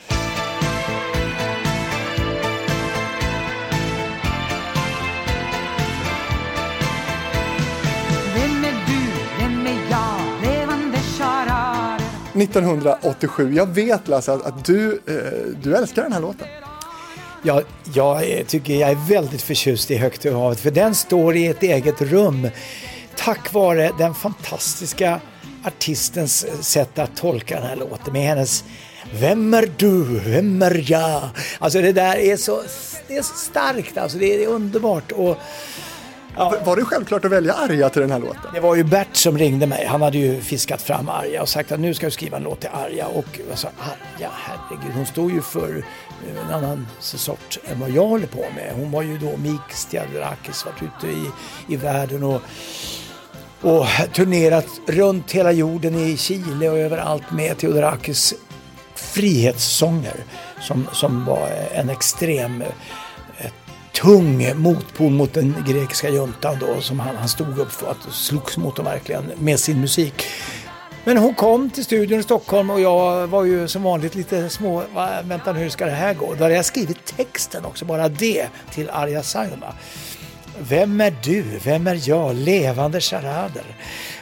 Vem är du, vem är jag, levande charar 1987, jag vet Lasse att, att du, eh, du älskar den här låten. Jag, jag tycker jag är väldigt förtjust i Högt över havet för den står i ett eget rum tack vare den fantastiska artistens sätt att tolka den här låten med hennes Vem är du? Vem är jag? Alltså det där är så, det är så starkt, alltså det är underbart. Och, Ja. Var det självklart att välja Arja till den här låten? Det var ju Bert som ringde mig. Han hade ju fiskat fram Arja och sagt att nu ska du skriva en låt till Arja. Och jag sa Arja, herregud, hon står ju för en annan sort än vad jag håller på med. Hon var ju då Mik Stiadrakis, varit ute i, i världen och och turnerat runt hela jorden i Chile och överallt med Theodorakis frihetssånger som, som var en extrem eh, tung motpol mot den grekiska juntan då som han, han stod upp för att slogs mot dem verkligen med sin musik. Men hon kom till studion i Stockholm och jag var ju som vanligt lite små, va, vänta nu hur ska det här gå? Då hade jag skrivit texten också, bara det, till Arja Saijonmaa. Vem är du? Vem är jag? Levande charader.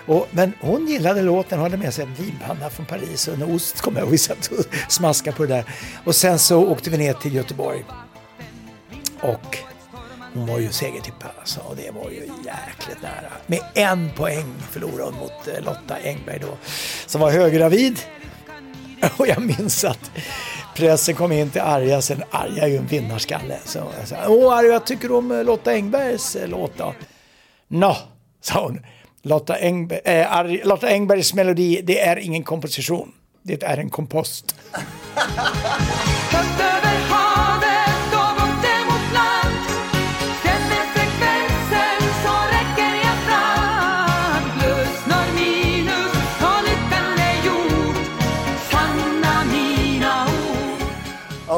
Och, men hon gillade låten, hon hade med sig en vinpanna från Paris och en ost kom jag ihåg. Vi satt och smaskade på det där. Och sen så åkte vi ner till Göteborg. Och hon var ju segertippad alltså, och det var ju jäkligt nära. Med en poäng förlorade hon mot eh, Lotta Engberg då, som var höggravid. Och jag minns att pressen kom in till Arja, sen Arja är ju en vinnarskalle. Så jag sa, åh Arja, jag tycker om eh, Lotta Engbergs eh, låt då? Nå, sa hon. Lotta, Engberg, äh, Arja, Lotta Engbergs melodi, det är ingen komposition. Det är en kompost.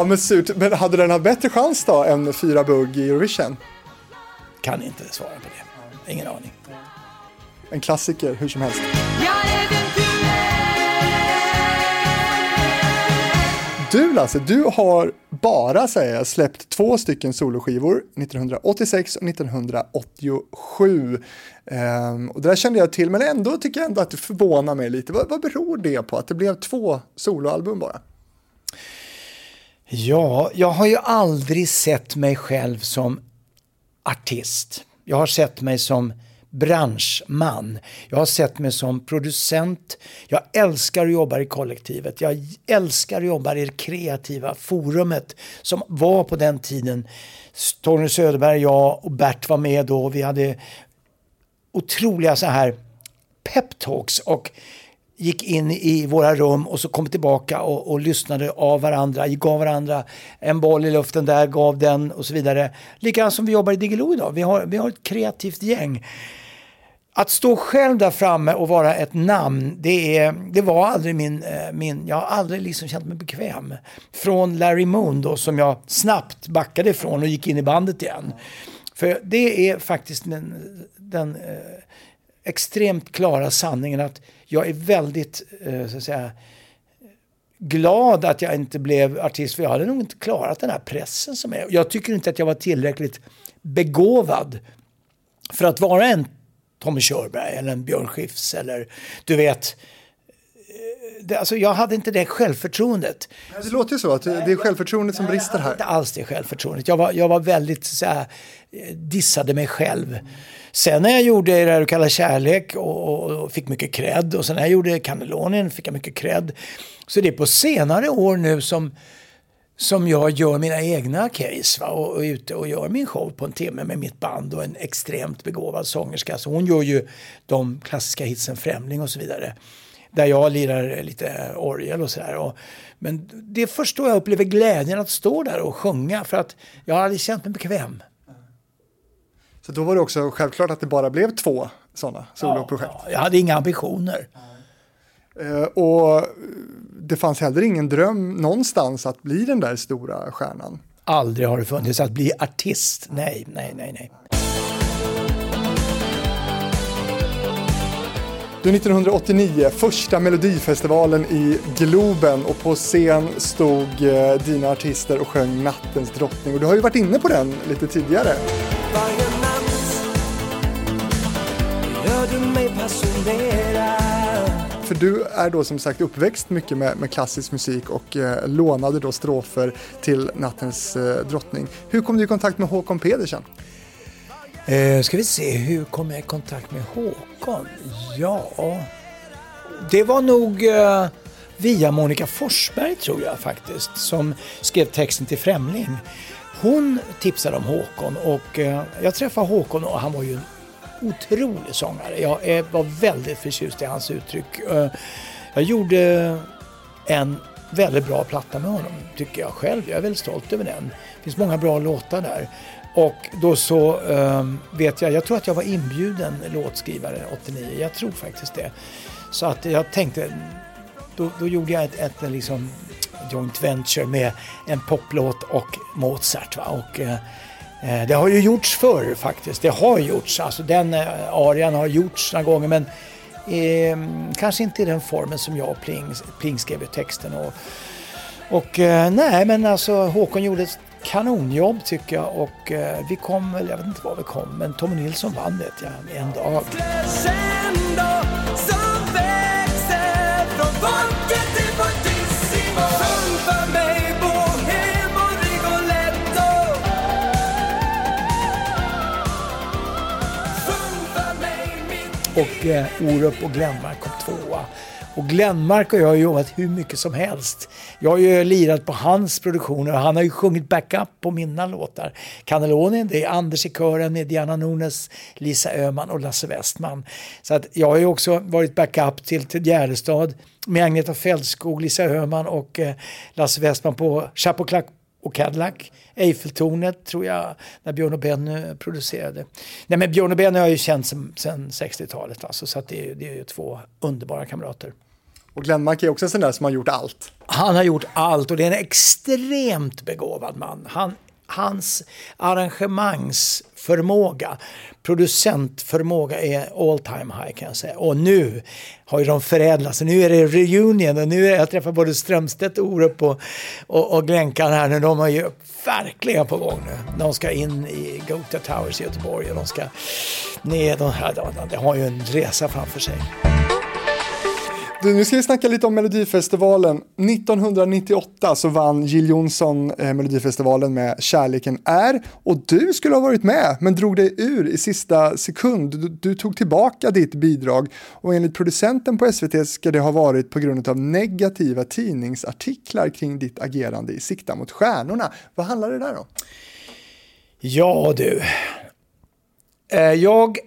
Men surt. Men hade den haft bättre chans då än fyra bugg i Eurovision? Kan inte svara på det. Ingen aning. En klassiker, hur som helst. Du Lasse, du har bara säger jag, släppt två stycken soloskivor, 1986 och 1987. Ehm, och det där kände jag till, men ändå tycker jag ändå att det förvånar mig lite. Vad, vad beror det på att det blev två soloalbum bara? Ja, jag har ju aldrig sett mig själv som artist. Jag har sett mig som branschman. Jag har sett mig som producent. Jag älskar att jobba i kollektivet. Jag älskar att jobba i det kreativa forumet som var på den tiden. Tony Söderberg, jag och Bert var med då. Vi hade otroliga så här peptalks och gick in i våra rum och så kom tillbaka och, och lyssnade av varandra, gav varandra en boll i luften där, gav den och så vidare. Likadant som vi jobbar i Diggiloo idag. Vi har, vi har ett kreativt gäng. Att stå själv där framme och vara ett namn, det, är, det var aldrig min, eh, min... Jag har aldrig liksom känt mig bekväm. Från Larry Moon då, som jag snabbt backade ifrån och gick in i bandet igen. För det är faktiskt den, den eh, extremt klara sanningen att jag är väldigt, eh, så att säga, glad att jag inte blev artist för jag hade nog inte klarat den här pressen som är. Jag tycker inte att jag var tillräckligt begåvad för att vara en Tommy Körberg eller en Björn Skifs eller du vet. Det, alltså jag hade inte det självförtroendet. Det låter ju så, att det är självförtroendet som brister Inte här. alls det självförtroendet. Jag var, jag var väldigt så här, eh, dissade mig själv. Sen när jag gjorde det här du kallar kärlek och, och, och fick mycket cred och sen när jag gjorde Cannellonien fick jag mycket cred. Så det är på senare år nu som, som jag gör mina egna case va? Och, och är ute och gör min show på en timme med mitt band och en extremt begåvad sångerska. Så hon gör ju de klassiska hitsen Främling och så vidare. Där jag lirar lite orgel och sådär. Men det är först då jag upplever glädjen att stå där och sjunga för att jag har aldrig känt mig bekväm. Så då var det också självklart att det bara blev två sådana soloprojekt. Ja, jag hade inga ambitioner. Eh, och det fanns heller ingen dröm någonstans att bli den där stora stjärnan. Aldrig har det funnits att bli artist. Nej, nej, nej, nej. Du 1989, första Melodifestivalen i Globen och på scen stod eh, dina artister och sjöng Nattens drottning. Och du har ju varit inne på den lite tidigare. Varje natt gör du mig passionera För du är då som sagt uppväxt mycket med, med klassisk musik och eh, lånade då strofer till Nattens eh, drottning. Hur kom du i kontakt med Håkon Pedersen? Eh, ska vi se, hur kom jag i kontakt med Håkon? Ja, det var nog eh, via Monica Forsberg tror jag faktiskt, som skrev texten till Främling. Hon tipsade om Håkon och eh, jag träffade Håkon och han var ju en otrolig sångare. Jag eh, var väldigt förtjust i hans uttryck. Eh, jag gjorde en väldigt bra platta med honom, tycker jag själv. Jag är väldigt stolt över den. Det finns många bra låtar där. Och då så um, vet jag, jag tror att jag var inbjuden låtskrivare 89. Jag tror faktiskt det. Så att jag tänkte, då, då gjorde jag ett, ett eh, liksom joint venture med en poplåt och Mozart. Va? Och, eh, eh, det har ju gjorts förr faktiskt. Det har gjorts. Alltså den eh, arian har gjorts några gånger men eh, kanske inte i den formen som jag och Pling, Pling skrev i texten. Och, och eh, nej men alltså Håkon gjorde ett kanonjobb tycker jag och eh, vi kom väl, jag vet inte var vi kom, men Tommy Nilsson vann vet jag en dag. Och och eh, Orup och Glenmark kom tvåa. Och Glenmark och jag har jobbat hur mycket som helst. Jag har ju lirat på hans produktioner och han har ju sjungit backup på mina låtar. Cannelloni, det är Anders i kören med Diana Nunes, Lisa Öhman och Lasse Westman. Så att jag har ju också varit backup till, till Gärdestad med Agneta Fältskog, Lisa Öhman och eh, Lasse Westman på Chapeau och Cadillac. Eiffeltornet tror jag, när Björn och Benny producerade. Nej men Björn och Benny har jag ju känt sedan 60-talet alltså, så att det, är, det är ju två underbara kamrater. Och Glenmark är också en sån där som har gjort allt. Han har gjort allt och det är en extremt begåvad man. Han, hans arrangemangsförmåga, producentförmåga är all time high kan jag säga. Och nu har ju de förädlats. Nu är det reunion och nu är jag träffar både Strömstedt Orup och, och, och Glänkan här nu. De är ju verkligen på gång nu. De ska in i Gota Towers i Göteborg och de ska ner. De, här, de, de har ju en resa framför sig. Du, nu ska vi snacka lite om Melodifestivalen. 1998 så vann Jill Johnson eh, Melodifestivalen med Kärleken är och du skulle ha varit med men drog dig ur i sista sekund. Du, du tog tillbaka ditt bidrag och enligt producenten på SVT ska det ha varit på grund av negativa tidningsartiklar kring ditt agerande i Sikta mot stjärnorna. Vad handlar det där om? Ja du. Eh, Jag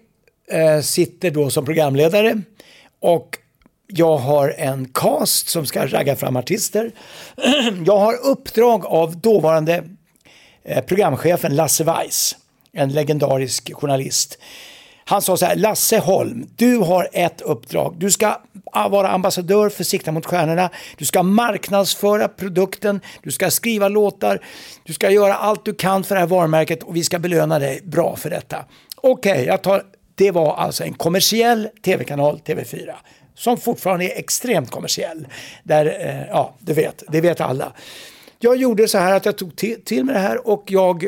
eh, sitter då som programledare och jag har en cast som ska ragga fram artister. Jag har uppdrag av dåvarande eh, programchefen Lasse Weiss, en legendarisk journalist. Han sa så här, Lasse Holm, du har ett uppdrag. Du ska ah, vara ambassadör för Sikta mot stjärnorna. Du ska marknadsföra produkten, du ska skriva låtar, du ska göra allt du kan för det här varumärket och vi ska belöna dig bra för detta. Okej, okay, jag tar det var alltså en kommersiell tv-kanal, TV4, som fortfarande är extremt kommersiell. Där, eh, ja, du vet, det vet alla. Jag gjorde så här att jag tog till, till mig det här och jag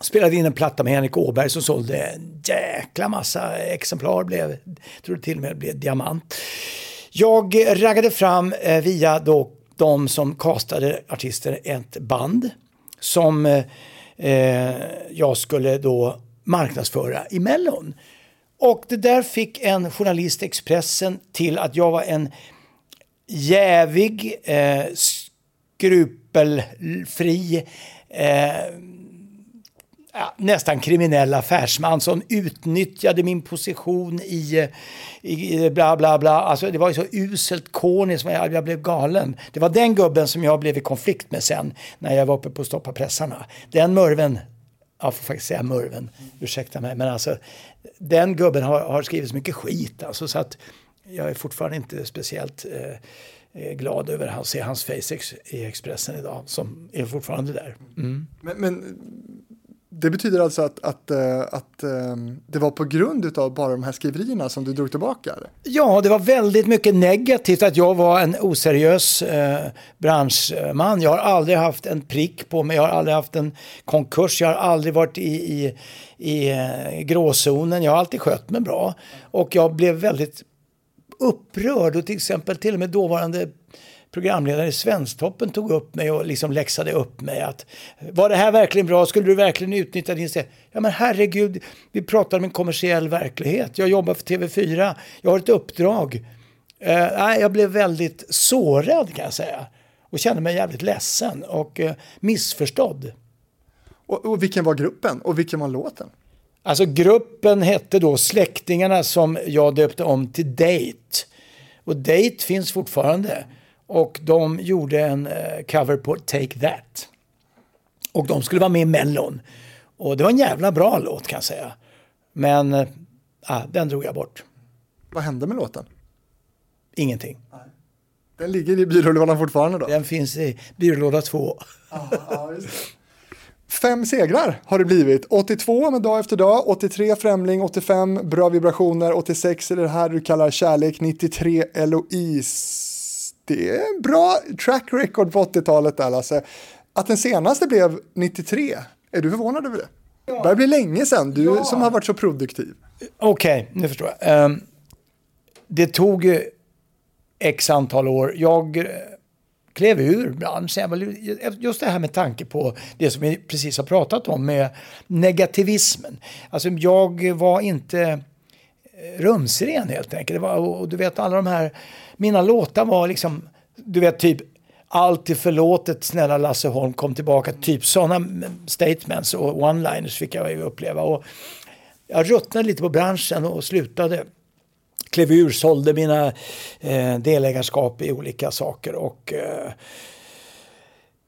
spelade in en platta med Henrik Åberg som sålde en jäkla massa exemplar. Blev, jag tror det till och med blev diamant. Jag raggade fram eh, via då de som castade artister ett band som eh, jag skulle då marknadsföra i Mellon. Och det där fick en journalist Expressen till att jag var en jävig, eh, skrupelfri, eh, ja, nästan kriminell affärsman som utnyttjade min position i, i bla bla bla. Alltså det var ju så uselt corny som jag, jag blev galen. Det var den gubben som jag blev i konflikt med sen när jag var uppe på Stoppa pressarna. Den murven jag får faktiskt säga murven, ursäkta mig, men alltså den gubben har, har skrivit så mycket skit alltså, så att jag är fortfarande inte speciellt eh, eh glad över att se hans face i Expressen idag som är fortfarande där. Mm. Men, men, det betyder alltså att, att, eh, att, att det var på grund av bara de här skriverierna som du drog tillbaka? Eller? Ja, det var väldigt mycket negativt att jag var en oseriös eh, branschman. Jag har aldrig haft en prick på mig, jag har aldrig haft en konkurs, jag har aldrig varit i, i, i eh, gråzonen, jag har alltid skött mig bra. Och jag blev väldigt upprörd och till exempel till och med dåvarande programledare i Svensktoppen tog upp mig och liksom läxade upp mig. att Var det här verkligen bra? Skulle du verkligen utnyttja din ställning? Ja men herregud, vi pratar om en kommersiell verklighet. Jag jobbar för TV4, jag har ett uppdrag. Nej, jag blev väldigt sårad kan jag säga. Och kände mig jävligt ledsen och uh, missförstådd. Och, och vilken var gruppen och vilken var låten? Alltså gruppen hette då Släktingarna som jag döpte om till Date. Och Date finns fortfarande. Och de gjorde en uh, cover på Take That. Och de skulle vara med i Mellon. Och det var en jävla bra låt kan jag säga. Men eh, ah, den drog jag bort. Vad hände med låten? Ingenting. Den ligger i byrålådan fortfarande då? Den finns i byrålåda 2. Fem segrar har det blivit. 82 med Dag efter dag, 83 Främling, 85 Bra vibrationer, 86 är det här du kallar kärlek, 93 Eloise. Det är en bra track record på 80-talet där Lasse. Att den senaste blev 93, är du förvånad över det? Det börjar bli länge sedan, du som har varit så produktiv. Okej, nu förstår jag. Ehm, det tog ju x antal år. Jag eh, klev ur branschen. Just det här med tanke på det som vi precis har pratat om med negativismen. Alltså jag var inte eh, rumsren helt enkelt. Det var, och du vet alla de här, mina låtar var liksom, du vet typ allt är förlåtet, snälla Lasse Holm kom tillbaka. Typ sådana statements och one-liners fick jag ju uppleva. Och jag ruttnade lite på branschen och slutade klev ur, sålde mina eh, delägarskap i olika saker och eh,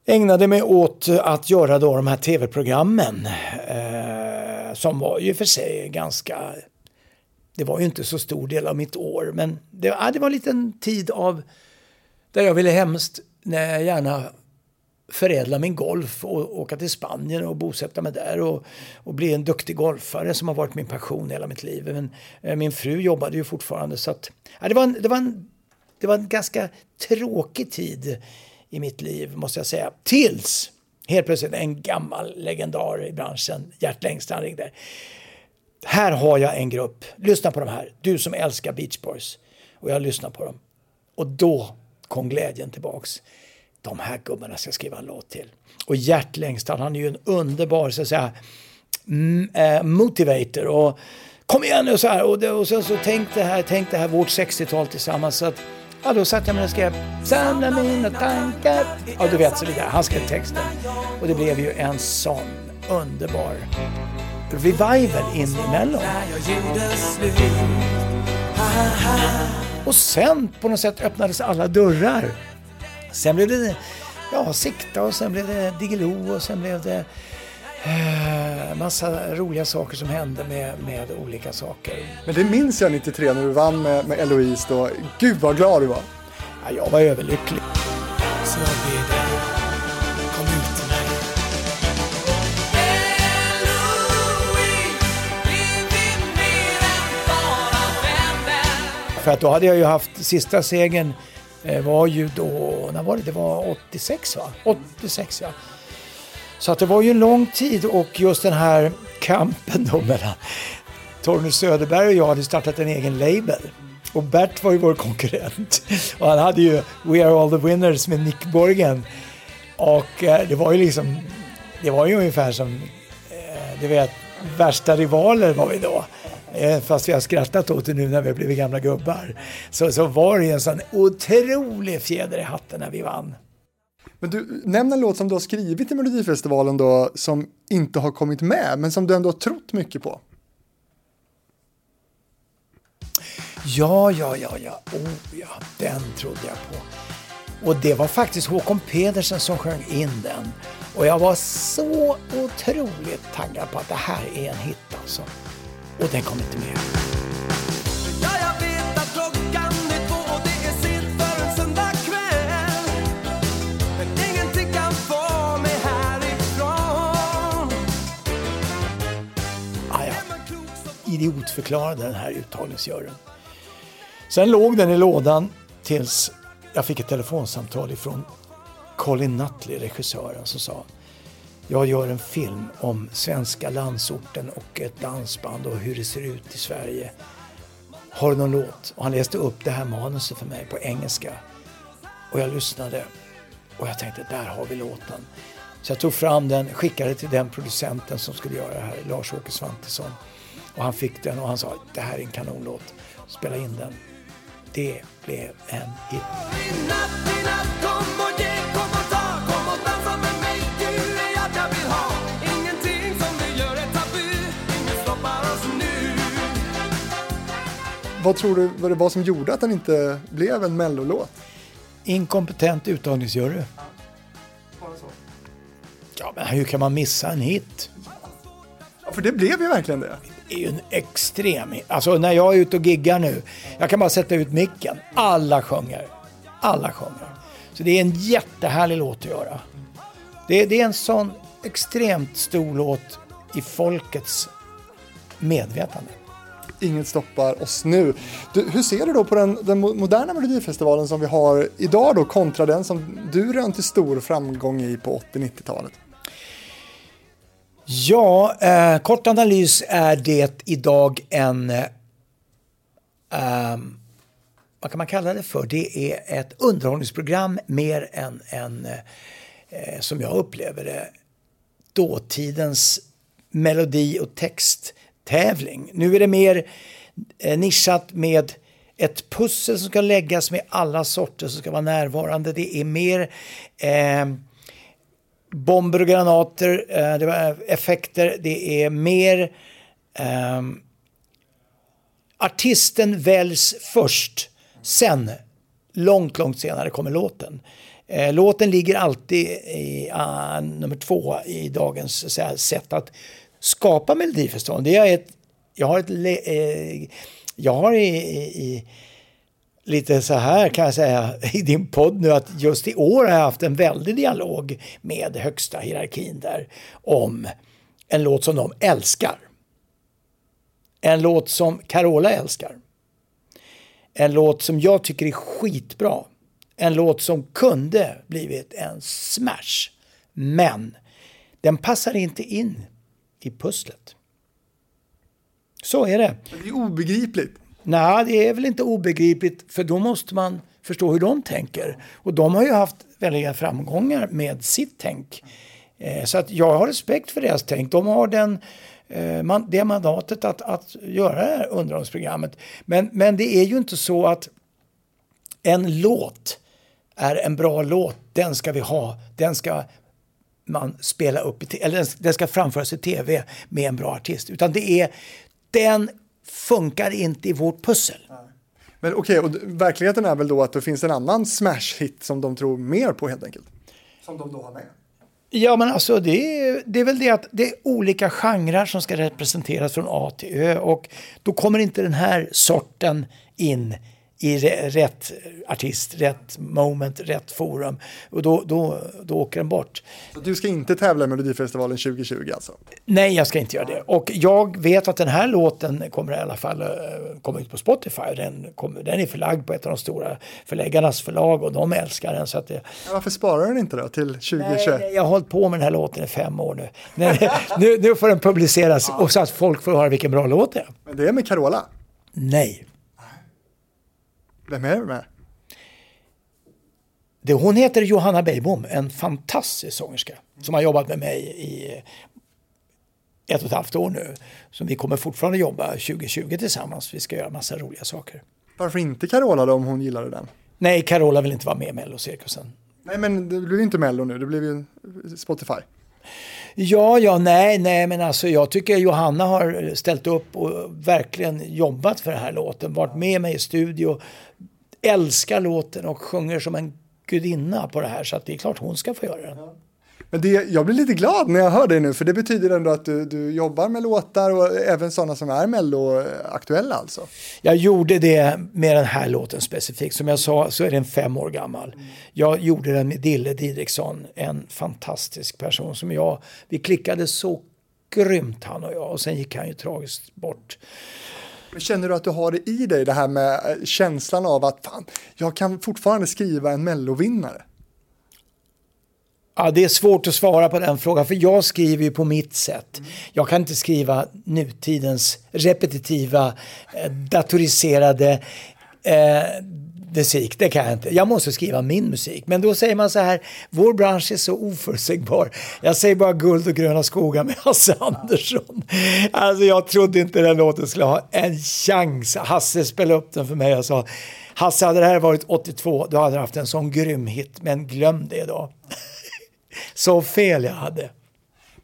ägnade mig åt att göra då de här tv-programmen eh, som var ju för sig ganska det var ju inte så stor del av mitt år men det, ja, det var en liten tid av där jag ville hemskt när jag gärna förädla min golf och åka till Spanien och bosätta mig där och, och bli en duktig golfare som har varit min passion hela mitt liv. Men eh, min fru jobbade ju fortfarande så att ja, det, var en, det, var en, det var en ganska tråkig tid i mitt liv måste jag säga. Tills helt plötsligt en gammal legendar i branschen, Gert Längstrand ringde. Här har jag en grupp, lyssna på de här, du som älskar Beach Boys. Och jag lyssnar på dem. Och då kom glädjen tillbaks. De här gubbarna ska skriva en låt till. Och Gert Längstad, han är ju en underbar så att säga, eh, motivator. Och kom igen nu så här. Och, det, och sen så tänk det här, tänk det här vårt 60-tal tillsammans. Så att, ja, då satt jag med och skrev Samla mina tankar. Ja, du vet så vidare. Han skrev texten. Och det blev ju en sån underbar revival in i Mellon. Och sen på något sätt öppnades alla dörrar. Sen blev det ja, Sikta och sen blev det Diggiloo och sen blev det eh, massa roliga saker som hände med, med olika saker. Men det minns jag 93 när du vann med, med Eloise då. Gud vad glad du var. Ja, jag var överlycklig. För att då hade jag ju haft sista segern eh, var ju då, när var det? Det var 86 va? 86 ja. Så att det var ju en lång tid och just den här kampen då mellan Torgny Söderberg och jag hade startat en egen label. Och Bert var ju vår konkurrent. Och han hade ju We Are All The Winners med Nick Borgen. Och eh, det var ju liksom, det var ju ungefär som, eh, du vet, värsta rivaler var vi då. Eh, Fast vi har skrattat åt det nu när vi har blivit gamla gubbar. Så, så var det en sån otrolig fjäder i hatten när vi vann. Men du, nämn en låt som du har skrivit i Melodifestivalen då som inte har kommit med men som du ändå har trott mycket på. Ja, ja, ja, ja. Oh, ja, den trodde jag på. Och det var faktiskt Håkon Pedersen som sjöng in den. Och jag var så otroligt taggad på att det här är en hit alltså. Och den kom inte med. Idiotförklarade den här uttagningsjuryn. Sen låg den i lådan tills jag fick ett telefonsamtal ifrån Colin Nutley, regissören, som sa jag gör en film om svenska landsorten och ett dansband och hur det ser ut i Sverige. Har du någon låt? Och han läste upp det här manuset för mig på engelska. Och jag lyssnade och jag tänkte, där har vi låten. Så jag tog fram den, skickade till den producenten som skulle göra det här, Lars-Åke Svantesson. Och han fick den och han sa, det här är en kanonlåt. Spela in den. Det blev en hit. Vad tror du vad det var som gjorde att den inte blev en mellolåt? Inkompetent uttagningsjury. Ja, men hur kan man missa en hit? För det blev ju verkligen det. är ju en extrem... Alltså när jag är ute och giggar nu, jag kan bara sätta ut micken. Alla sjunger. Alla sjunger. Så det är en jättehärlig låt att göra. Det, det är en sån extremt stor låt i folkets medvetande. Inget stoppar oss nu. Du, hur ser du då på den, den moderna Melodifestivalen som vi har idag då kontra den som du rönte stor framgång i på 80-90-talet? Ja, eh, kort analys är det idag en... Eh, vad kan man kalla det för? Det är ett underhållningsprogram mer än än eh, som jag upplever det, dåtidens melodi och text tävling. Nu är det mer eh, nischat med ett pussel som ska läggas med alla sorter som ska vara närvarande. Det är mer eh, bomber och granater, eh, det var effekter, det är mer eh, artisten väljs först, sen långt, långt senare kommer låten. Eh, låten ligger alltid i uh, nummer två i dagens så här, sätt att skapa Melodifestivalen. Det är ett, jag har ett, eh, jag har i, i lite så här kan jag säga i din podd nu att just i år har jag haft en väldig dialog med högsta hierarkin där om en låt som de älskar. En låt som Carola älskar. En låt som jag tycker är skitbra. En låt som kunde blivit en smash. Men den passar inte in i pusslet. Så är det. Det är obegripligt. Nej, det är väl inte obegripligt för då måste man förstå hur de tänker. Och de har ju haft väldiga framgångar med sitt tänk. Eh, så att jag har respekt för deras tänk. De har den, eh, man, det mandatet att, att göra det här underhållningsprogrammet. Men, men det är ju inte så att en låt är en bra låt. Den ska vi ha. Den ska man spela upp eller den- ska framföras i tv med en bra artist. Utan det är den funkar inte i vårt pussel. Men okej, och d- verkligheten är väl då att det finns en annan smash-hit som de tror mer på helt enkelt? Som de då har med? Ja, men alltså det är, det är väl det att det är olika genrer som ska representeras från A till Ö och då kommer inte den här sorten in i rätt artist, rätt moment, rätt forum och då, då, då åker den bort. Så du ska inte tävla i Melodifestivalen 2020 alltså? Nej, jag ska inte göra det. Och jag vet att den här låten kommer i alla fall eh, komma ut på Spotify. Den, kommer, den är förlagd på ett av de stora förläggarnas förlag och de älskar den. Så att det, varför sparar den inte då till 2021? Nej, nej, jag har hållit på med den här låten i fem år nu. Nej, nu, nu får den publiceras och så att folk får höra vilken bra låt det är. Men det är med Carola. Nej. Vem är det med? Det, hon heter Johanna Beijbom, en fantastisk sångerska som har jobbat med mig i ett och ett halvt år nu. Som vi kommer fortfarande jobba 2020 tillsammans. Vi ska göra massa roliga saker. Varför inte Carola då om hon gillade den? Nej, Carola vill inte vara med i Mellocirkusen. Nej men det blev ju inte Mello nu, det blev ju Spotify. Ja, ja, nej, nej, men alltså jag tycker Johanna har ställt upp och verkligen jobbat för den här låten. Varit med mig i studio, älskar låten och sjunger som en gudinna på det här. Så att det är klart hon ska få göra den. Men det, jag blir lite glad när jag hör det nu, för det betyder ändå att du, du jobbar med låtar och även sådana som är Mello-aktuella alltså. Jag gjorde det med den här låten specifikt. Som jag sa så är den fem år gammal. Jag gjorde den med Dille Didriksson, en fantastisk person som jag, vi klickade så grymt han och jag och sen gick han ju tragiskt bort. Känner du att du har det i dig, det här med eh, känslan av att fan, jag kan fortfarande skriva en Mellovinnare? Ja, det är svårt att svara på den frågan för jag skriver ju på mitt sätt. Jag kan inte skriva nutidens repetitiva, eh, datoriserade eh, musik. Det kan jag inte. Jag måste skriva min musik. Men då säger man så här, vår bransch är så oförutsägbar. Jag säger bara guld och gröna skogar med Hasse Andersson. Alltså jag trodde inte den låten skulle ha en chans. Hasse spelade upp den för mig och sa, Hasse hade det här varit 82, då hade du haft en sån grym hit, men glöm det då. Så fel jag hade.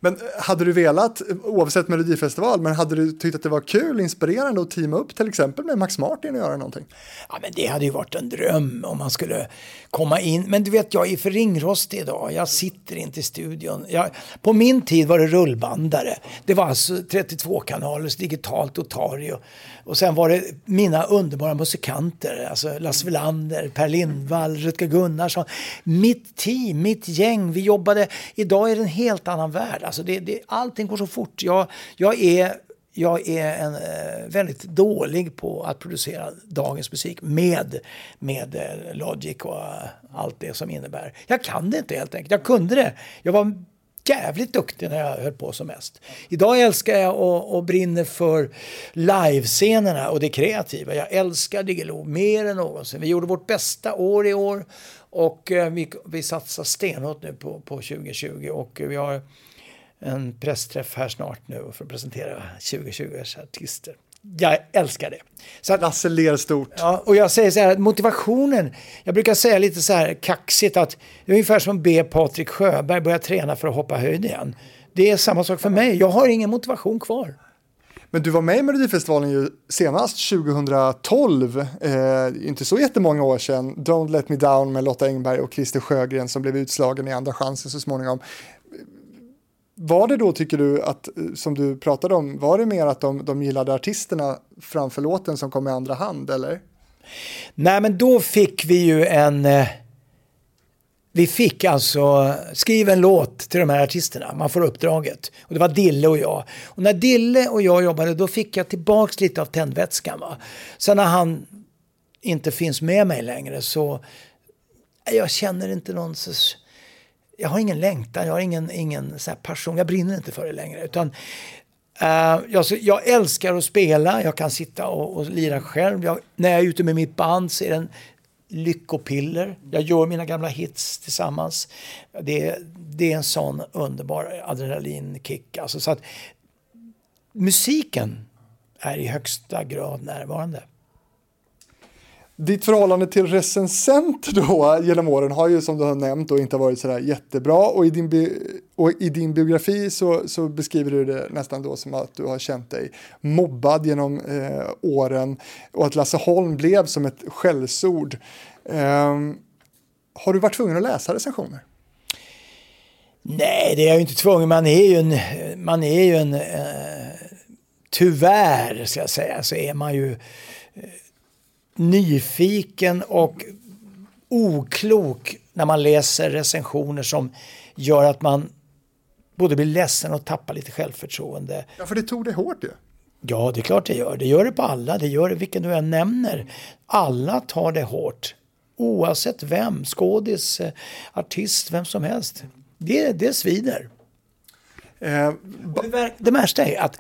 Men eh, hade du velat, eh, oavsett Melodifestival, men hade du tyckt att det var kul, inspirerande att teama upp till exempel med Max Martin och göra någonting? Ja, men det hade ju varit en dröm om man skulle komma in. Men du vet, jag är för ringrostig idag. Jag sitter inte i studion. Jag, på min tid var det rullbandare. Det var alltså 32 kanalers digitalt Otario. Och sen var det mina underbara musikanter. Alltså Lasse Welander, Per Lindvall, Rutger Gunnarsson. Mitt team, mitt gäng. Vi jobbade. Idag är det en helt annan värld. Alltså det, det, allting går så fort. Jag, jag är jag är en, eh, väldigt dålig på att producera dagens musik med, med eh, Logic och eh, allt det som innebär. Jag kan det inte helt enkelt. Jag kunde det. Jag var jävligt duktig när jag höll på som mest. Idag älskar jag och, och brinner för livescenerna och det kreativa. Jag älskar Diggiloo mer än någonsin. Vi gjorde vårt bästa år i år och vi, vi satsar stenhårt nu på, på 2020 och vi har en pressträff här snart nu för att presentera 2020 års artister. Jag älskar det. Så att, Lasse ler stort. Ja, och jag säger så här, motivationen, jag brukar säga lite så här kaxigt att det är ungefär som att be Patrik Sjöberg börja träna för att hoppa höjd igen. Det är samma sak för mig, jag har ingen motivation kvar. Men du var med i Melodifestivalen ju senast 2012, eh, inte så jättemånga år sedan, Don't Let Me Down med Lotta Engberg och Christer Sjögren som blev utslagen i Andra chansen så småningom. Var det då, tycker du, att, eh, som du pratade om, var det mer att de, de gillade artisterna framför låten som kom i andra hand, eller? Nej, men då fick vi ju en... Eh, vi fick alltså skriva en låt till de här artisterna. Man får uppdraget. Och det var Dille och jag. Och när Dille och jag jobbade då fick jag tillbaks lite av tändvätskan. Va? Sen när han inte finns med mig längre så... Jag känner inte någon... Så, jag har ingen längtan, jag har ingen, ingen så passion. Jag brinner inte för det längre. Utan, uh, jag, jag, älskar att spela, jag kan sitta och, och lira själv. Jag, när jag är ute med mitt band så är det en lyckopiller. Jag gör mina gamla hits tillsammans. Det, det är en sån underbar adrenalinkick. Alltså, så att, musiken är i högsta grad närvarande. Ditt förhållande till recensent då genom åren har ju som du har nämnt då inte varit sådär jättebra och i din, bi och i din biografi så, så, beskriver du det nästan då som att du har känt dig mobbad genom eh, åren och att Lasse Holm blev som ett skällsord. Eh, har du varit tvungen att läsa recensioner? Nej, det är jag ju inte tvungen. Man är ju en, man är ju en eh, tyvärr ska jag säga, så är man ju eh, nyfiken och oklok när man läser recensioner som gör att man både blir ledsen och tappar lite självförtroende. Ja, för det tog det hårt ju. Ja, det är klart det gör. Det gör det på alla. Det gör det vilken du än nämner. Alla tar det hårt. Oavsett vem, skådis, eh, artist, vem som helst. Det, det svider. Eh, det, värsta är att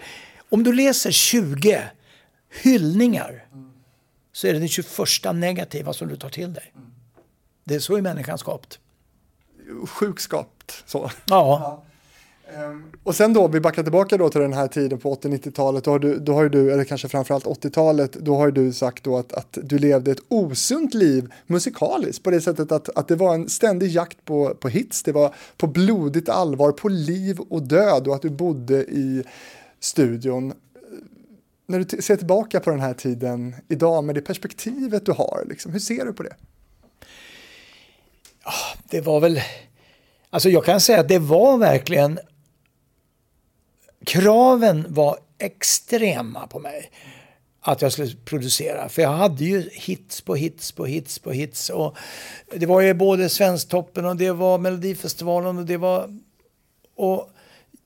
om du läser 20 hyllningar så är det den 21 negativa som du tar till dig. Det är så är människan skapt. Sjukskapt så. Ja. Um, och sen då, vi backar tillbaka då till den här tiden på 80-90-talet, då har, du, då har du, eller kanske framförallt 80-talet, då har du sagt då att, att du levde ett osunt liv musikaliskt på det sättet att, att det var en ständig jakt på, på hits, det var på blodigt allvar, på liv och död och att du bodde i studion när du ser tillbaka på den här tiden idag med det perspektivet du har, liksom, hur ser du på det? Ja, det var väl, alltså jag kan säga att det var verkligen, kraven var extrema på mig att jag skulle producera. För jag hade ju hits på hits på hits på hits. Och det var ju både Svensktoppen och det var Melodifestivalen och det var... Och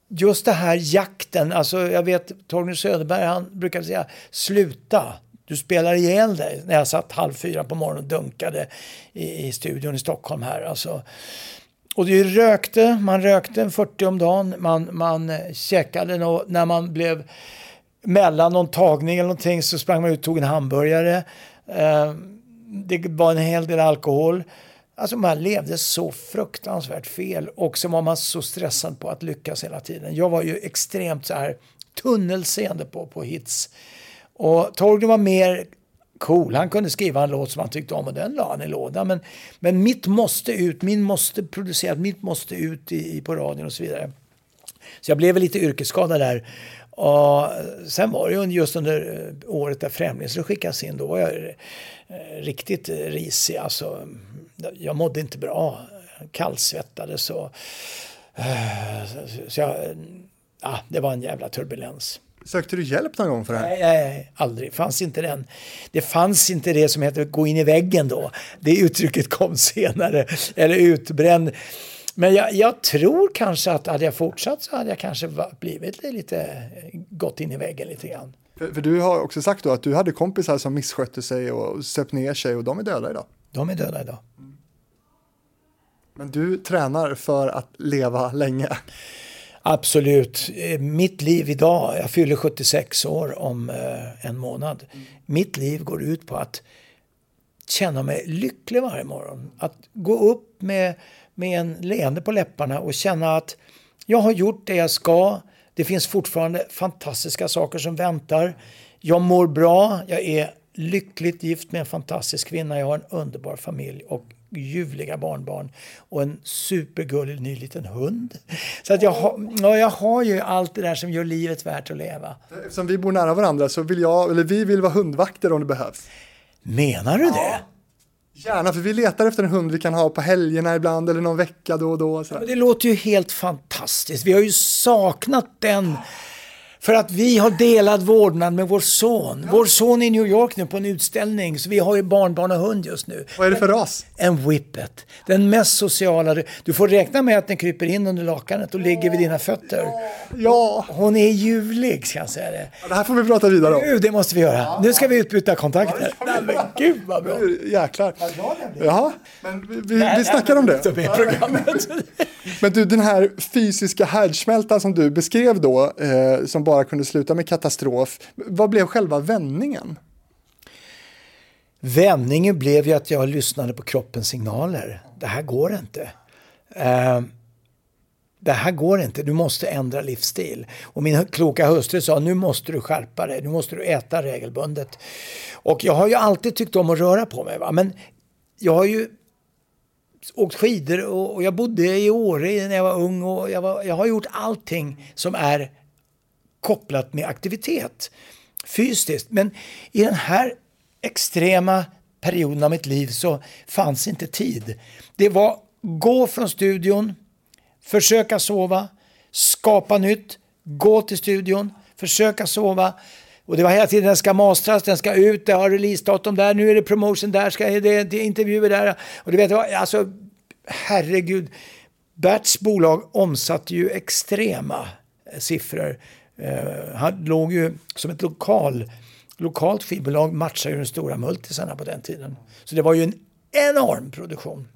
just det här jakten, alltså jag vet Torgny Söderberg han brukade säga sluta, du spelar ihjäl dig. När jag satt halv fyra på morgonen och dunkade i, i studion i Stockholm här. Alltså. Och det rökte, man rökte 40 om dagen, man, man eh, käkade och när man blev mellan någon tagning eller någonting så sprang man ut och tog en hamburgare. Eh, det var en hel del alkohol. Alltså man levde så fruktansvärt fel och så var man så stressad på att lyckas hela tiden. Jag var ju extremt så här tunnelseende på, på hits. Och Torgny var mer cool. Han kunde skriva en låt som han tyckte om och den la han i lådan. Men, men mitt måste ut, min måste produceras, mitt måste ut i, i, på radion och så vidare. Så jag blev väl lite yrkesskadad där. Och sen var det just under eh, året där Främling skickades in, då var jag riktigt risig. Alltså, jag mådde inte bra, kallsvettades och... eh, så- jag, ja, det var en jävla turbulens. Sökte du hjälp någon gång för det här? Nej, nej, aldrig. Fanns inte den. Det fanns inte det som heter gå in i väggen då. Det uttrycket kom senare. Eller utbränd. Men jag, jag tror kanske att hade jag fortsatt så hade jag kanske blivit lite, gått in i väggen lite grann. För, för du har också sagt då att du hade kompisar som misskötte sig och söp ner sig och de är döda idag. De är döda idag. Men du tränar för att leva länge. Absolut. Eh, Mitt liv idag, jag fyller 76 år om eh, en månad. Mitt liv går ut på att känna mig lycklig varje morgon. Att gå upp med, med en leende på läpparna och känna att jag har gjort det jag ska. Det finns fortfarande fantastiska saker som väntar. Jag mår bra. Jag är lyckligt gift med en fantastisk kvinna. Jag har en underbar familj och ljuvliga barnbarn och en supergullig ny liten hund. Så att jag, har, ja, jag har ju allt det där som gör livet värt att leva. Eftersom vi bor nära varandra så vill jag, eller vi vill vara hundvakter om det behövs. Menar du det? Gärna, för vi letar efter en hund vi kan ha på helgerna ibland eller någon vecka då och då. Så. Men Det låter ju helt fantastiskt. Vi har ju saknat den för att vi har delad vårdnad med vår son. Vår son är i New York nu på en utställning, så vi har ju barnbarn och hund just nu. Vad är det för ras? En whippet. Den mest sociala. Du får räkna med att den kryper in under lakanet och ligger vid dina fötter. Ja, Hon är ljuvlig, ska jag säga det. det här får vi prata vidare om. Nu, det måste vi göra. Nu ska vi utbyta kontakter. Nej, men gud vad bra. Jäklar. Jaha, men vi, vi, vi snackar om det. Men du, den här fysiska härdsmältan som du beskrev då, eh, som bara kunde sluta med katastrof, vad blev själva vändningen? Vändningen blev ju att jag lyssnade på kroppens signaler. Det här går inte. Ehm, det här går inte, du måste ändra livsstil. Och min kloka hustru sa, nu måste du skärpa dig, nu måste du äta regelbundet. Och jag har ju alltid tyckt om att röra på mig, va? men jag har ju åkt skidor och, och jag bodde i Åre när jag var ung och jag, var, jag har gjort allting som är kopplat med aktivitet fysiskt. Men i den här extrema perioden av mitt liv så fanns inte tid. Det var gå från studion, försöka sova, skapa nytt, gå till studion, försöka sova. Och det var hela tiden, den ska mastras, den ska ut, det har releasedatum där, nu är det promotion där, ska det, det är intervjuer där. Och du vet, alltså herregud. Berts bolag omsatte ju extrema siffror. Eh, han låg ju som ett lokal, lokalt skivbolag matchade ju de stora multisarna på den tiden. Så det var ju en enorm produktion.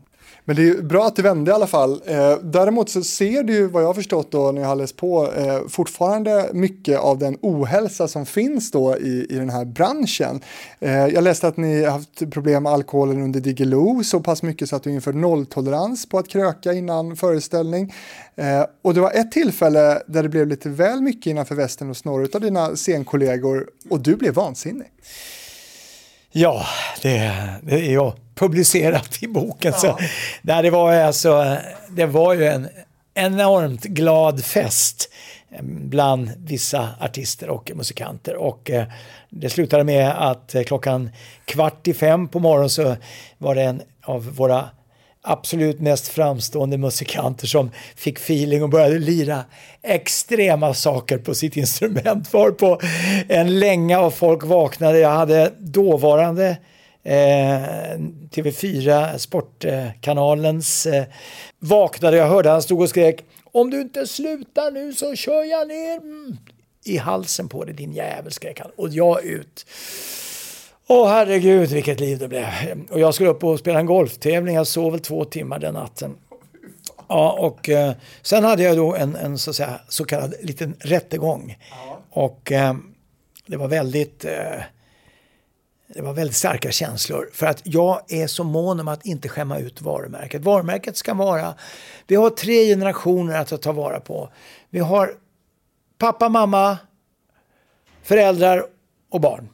Men det är bra att det vände i alla fall. Eh, däremot så ser du vad jag har förstått då när jag har läst på eh, fortfarande mycket av den ohälsa som finns då i, i den här branschen. Eh, jag läste att ni har haft problem med alkoholen under Diggiloo så pass mycket så att du inför nolltolerans på att kröka innan föreställning. Eh, och det var ett tillfälle där det blev lite väl mycket innanför västen och några av dina scenkollegor och du blev vansinnig. Ja, det, det är jag publicerat i boken. Så, nej, det, var alltså, det var ju en enormt glad fest eh, bland vissa artister och musikanter. Och eh, det slutade med att eh, klockan kvart i fem på morgonen så var det en av våra absolut mest framstående musikanter som fick feeling och började lira extrema saker på sitt instrument. Var på en länga och folk vaknade. Jag hade dåvarande eh, TV4 Sportkanalens eh, vaknade. Jag hörde han stod och skrek om du inte slutar nu så kör jag ner mm, i halsen på dig din jävel skrek han. Och jag ut. Åh herregud vilket liv det blev. Och jag skulle upp och spela en golftävling. Jag sov väl två timmar den natten. Ja, och eh, sen hade jag då en, en så, säga, så kallad liten rättegång. Och eh, det var väldigt eh, det var väldigt starka känslor. För att jag är så mån om att inte skämma ut varumärket. Varumärket ska vara... Vi har tre generationer att ta vara på. Vi har pappa, mamma, föräldrar och barn.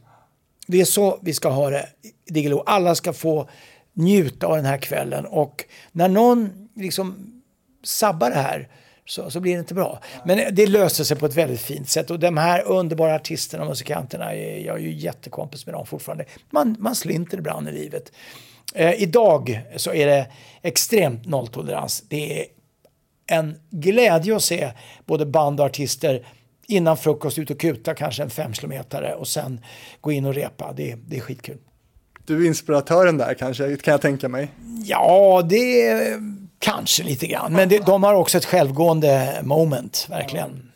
Det är så vi ska ha det i Diggiloo. Alla ska få njuta av den här kvällen. Och när någon liksom sabbar det här så, så blir det inte bra. Men det löser sig på ett väldigt fint sätt och de här underbara artisterna och musikanterna, jag är ju jättekompis med dem fortfarande. Man, man slinter ibland i livet. Eh, idag så är det extremt nolltolerans. Det är en glädje att se både band och artister innan frukost ut och kuta kanske en fem kilometer och sen gå in och repa. Det, det är skitkul. Du är inspiratören där kanske, kan jag tänka mig. Ja, det kanske lite grann. Men det, de har också ett självgående moment, verkligen.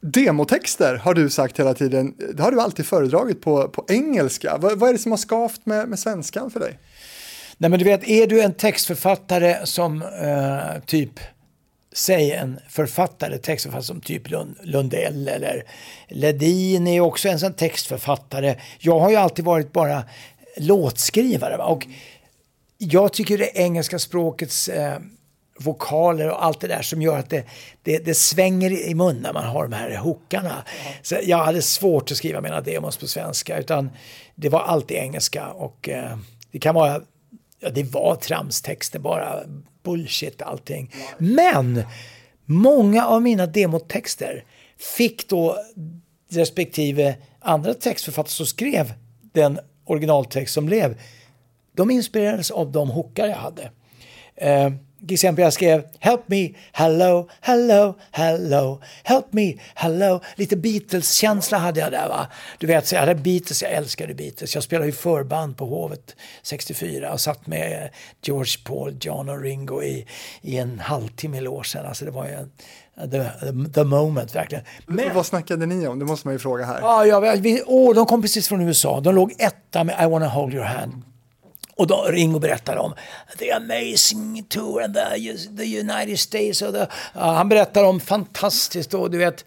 Demotexter har du sagt hela tiden, det har du alltid föredragit på, på engelska. Vad, vad är det som har skavt med, med svenskan för dig? Nej men du vet, är du en textförfattare som eh, typ, säg en författare, textförfattare som typ Lund, Lundell eller Ledin är också en sån textförfattare. Jag har ju alltid varit bara låtskrivare. Va? Och jag tycker det engelska språkets eh, vokaler och allt det där som gör att det, det, det svänger i munnen när man har de här hookarna. Så jag hade svårt att skriva mina demos på svenska utan det var alltid engelska och eh, det kan vara, ja det var tramstexter bara, bullshit allting. Men många av mina demotexter fick då respektive andra textförfattare som skrev den originaltext som blev de inspirerades av de hookar jag hade. Eh, till exempel jag skrev Help me, hello, hello, hello, help me, hello. Lite Beatles-känsla hade jag där va. Du vet, så jag hade Beatles, jag älskade Beatles. Jag spelade ju förband på Hovet 64 och satt med George, Paul, John och Ringo i, i en halvtimme i logen. Alltså det var ju en, the, the moment verkligen. Men, vad snackade ni om? Det måste man ju fråga här. Ja, ja vi, åh, de kom precis från USA. De låg etta med I wanna hold your hand. Och då Ringo berättar om the amazing tour and the, the United States. Och the, ja, han berättar om fantastiskt och du vet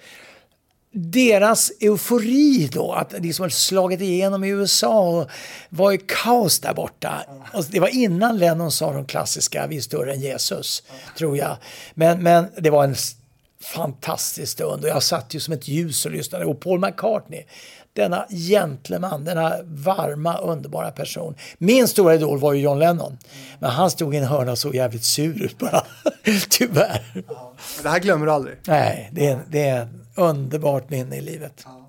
deras eufori då, att de som hade slagit igenom i USA och var i kaos där borta. Och det var innan Lennon sa de klassiska Vi är större än Jesus, tror jag. Men, men det var en fantastisk stund och jag satt ju som ett ljus och lyssnade. Och Paul McCartney, denna gentleman, denna varma, underbara person. Min stora idol var ju John Lennon. Men han stod i en hörna och såg jävligt sur ut bara. Tyvärr. Det här glömmer du aldrig? Nej, det är, det är ett underbart minne i livet. Men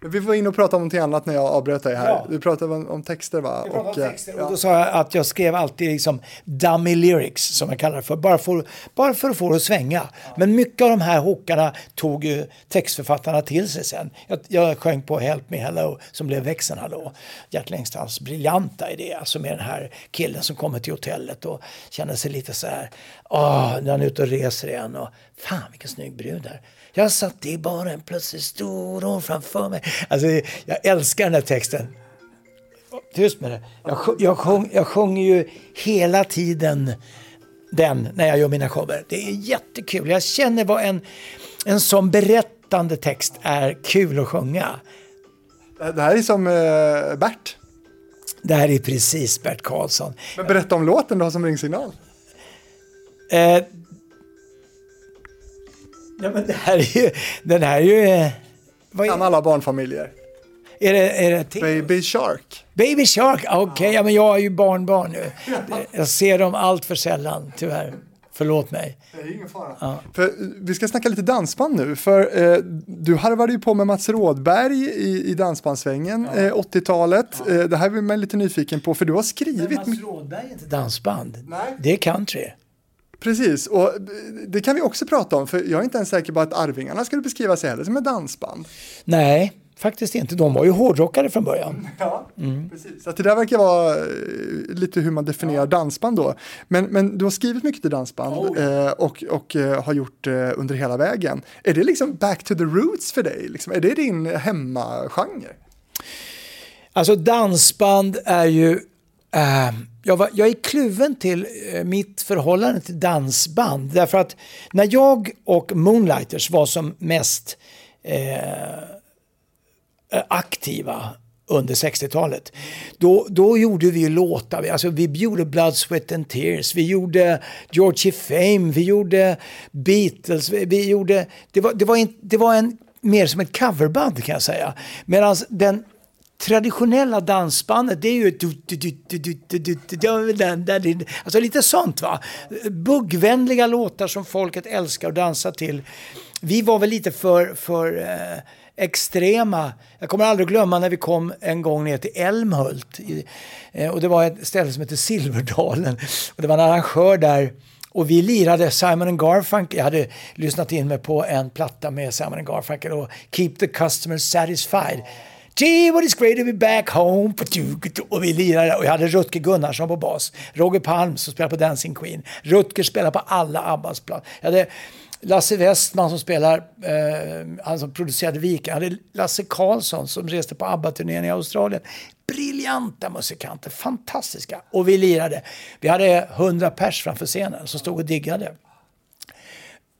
vi var inne och pratade om någonting annat när jag avbröt dig här. Ja. Du pratade om, om texter va? Jag pratade eh, om texter och då sa jag att jag skrev alltid liksom dummy lyrics som jag kallar det för. Bara för, bara för att få det att svänga. Men mycket av de här hookarna tog ju textförfattarna till sig sen. Jag, jag sjöng på Help Me Hello som blev Växeln Hallå. Gert Längstrands briljanta idé. Alltså med den här killen som kommer till hotellet och känner sig lite så här. Åh, när han är ute och reser igen och fan vilken snygg brud där. Jag satt i baren, plötsligt stod hon framför mig. Alltså, jag älskar den här texten. Tyst med det. Jag, sj- jag, sjung, jag sjunger ju hela tiden den när jag gör mina shower. Det är jättekul. Jag känner vad en, en sån berättande text är kul att sjunga. Det här är som eh, Bert. Det här är precis Bert Karlsson. Men berätta om låten du har som ringsignal. Eh, ja, men det här är ju... Den här är ju... eh, Vad Kan är, alla barnfamiljer. är det? Är det till? Baby Shark. Baby Shark, okej, ja, men jag har ju barnbarn nu. Jag ser dem allt för sällan, tyvärr. Förlåt mig. Det är ingen fara. För, eh, vi ska snacka lite dansband nu. För eh, du harvade ju på med Mats Rådberg i, i dansbandssvängen eh, 80-talet. Eh, det här är man lite nyfiken på för du har skrivit Mats mycket. Rådberg är inte dansband. Nej. Det är country. Precis, och det kan vi också prata om för jag är inte ens säker på att Arvingarna skulle beskriva sig heller som ett dansband. Nej, faktiskt inte. De var ju hårdrockare från början. Ja, precis. Så det där verkar vara eh, lite hur man definierar dansband då. Men, men du har skrivit mycket till dansband eh, och, och eh, har gjort under hela vägen. Är det liksom back to the roots för dig? Liksom? Är det din hemmagenre? Alltså dansband är ju... Eh, jag, var, jag är kluven till eh, mitt förhållande till dansband. Därför att när jag och Moonlighters var som mest eh, eh aktiva under 60-talet. Då, då gjorde vi låtar. Alltså, vi gjorde Blood, Sweat and Tears, vi gjorde Georgie Fame, vi gjorde Beatles. Vi, vi gjorde, det, var, det, var en, det var en mer som ett coverband kan jag säga. Medan den traditionella dansbandet, det är ju... Alltså lite sånt va. Buggvänliga låtar som folket älskar att dansa till. Vi var väl lite för, för eh, extrema. Jag kommer aldrig glömma när vi kom en gång ner till Älmhult. I, eh, och det var ett ställe som hette Silverdalen. Och det var en arrangör där. Och vi lirade Simon Garfunkel. Jag hade lyssnat in mig på en platta med Simon Garfunkel och Keep the Customer Satisfied. Gee, what is great to be back home. Och vi lirade och jag hade Rutger Gunnarsson på bas. Roger Palm som spelade på Dancing Queen. Rutger spelade på alla Abbas plan. Jag hade Lasse Westman som spelar, eh, han som producerade Viken. Jag hade Lasse Karlsson som reste på ABBA-turnén i Australien. Briljanta musikanter, fantastiska. Och vi lirade. Vi hade 100 pers framför scenen som stod och diggade.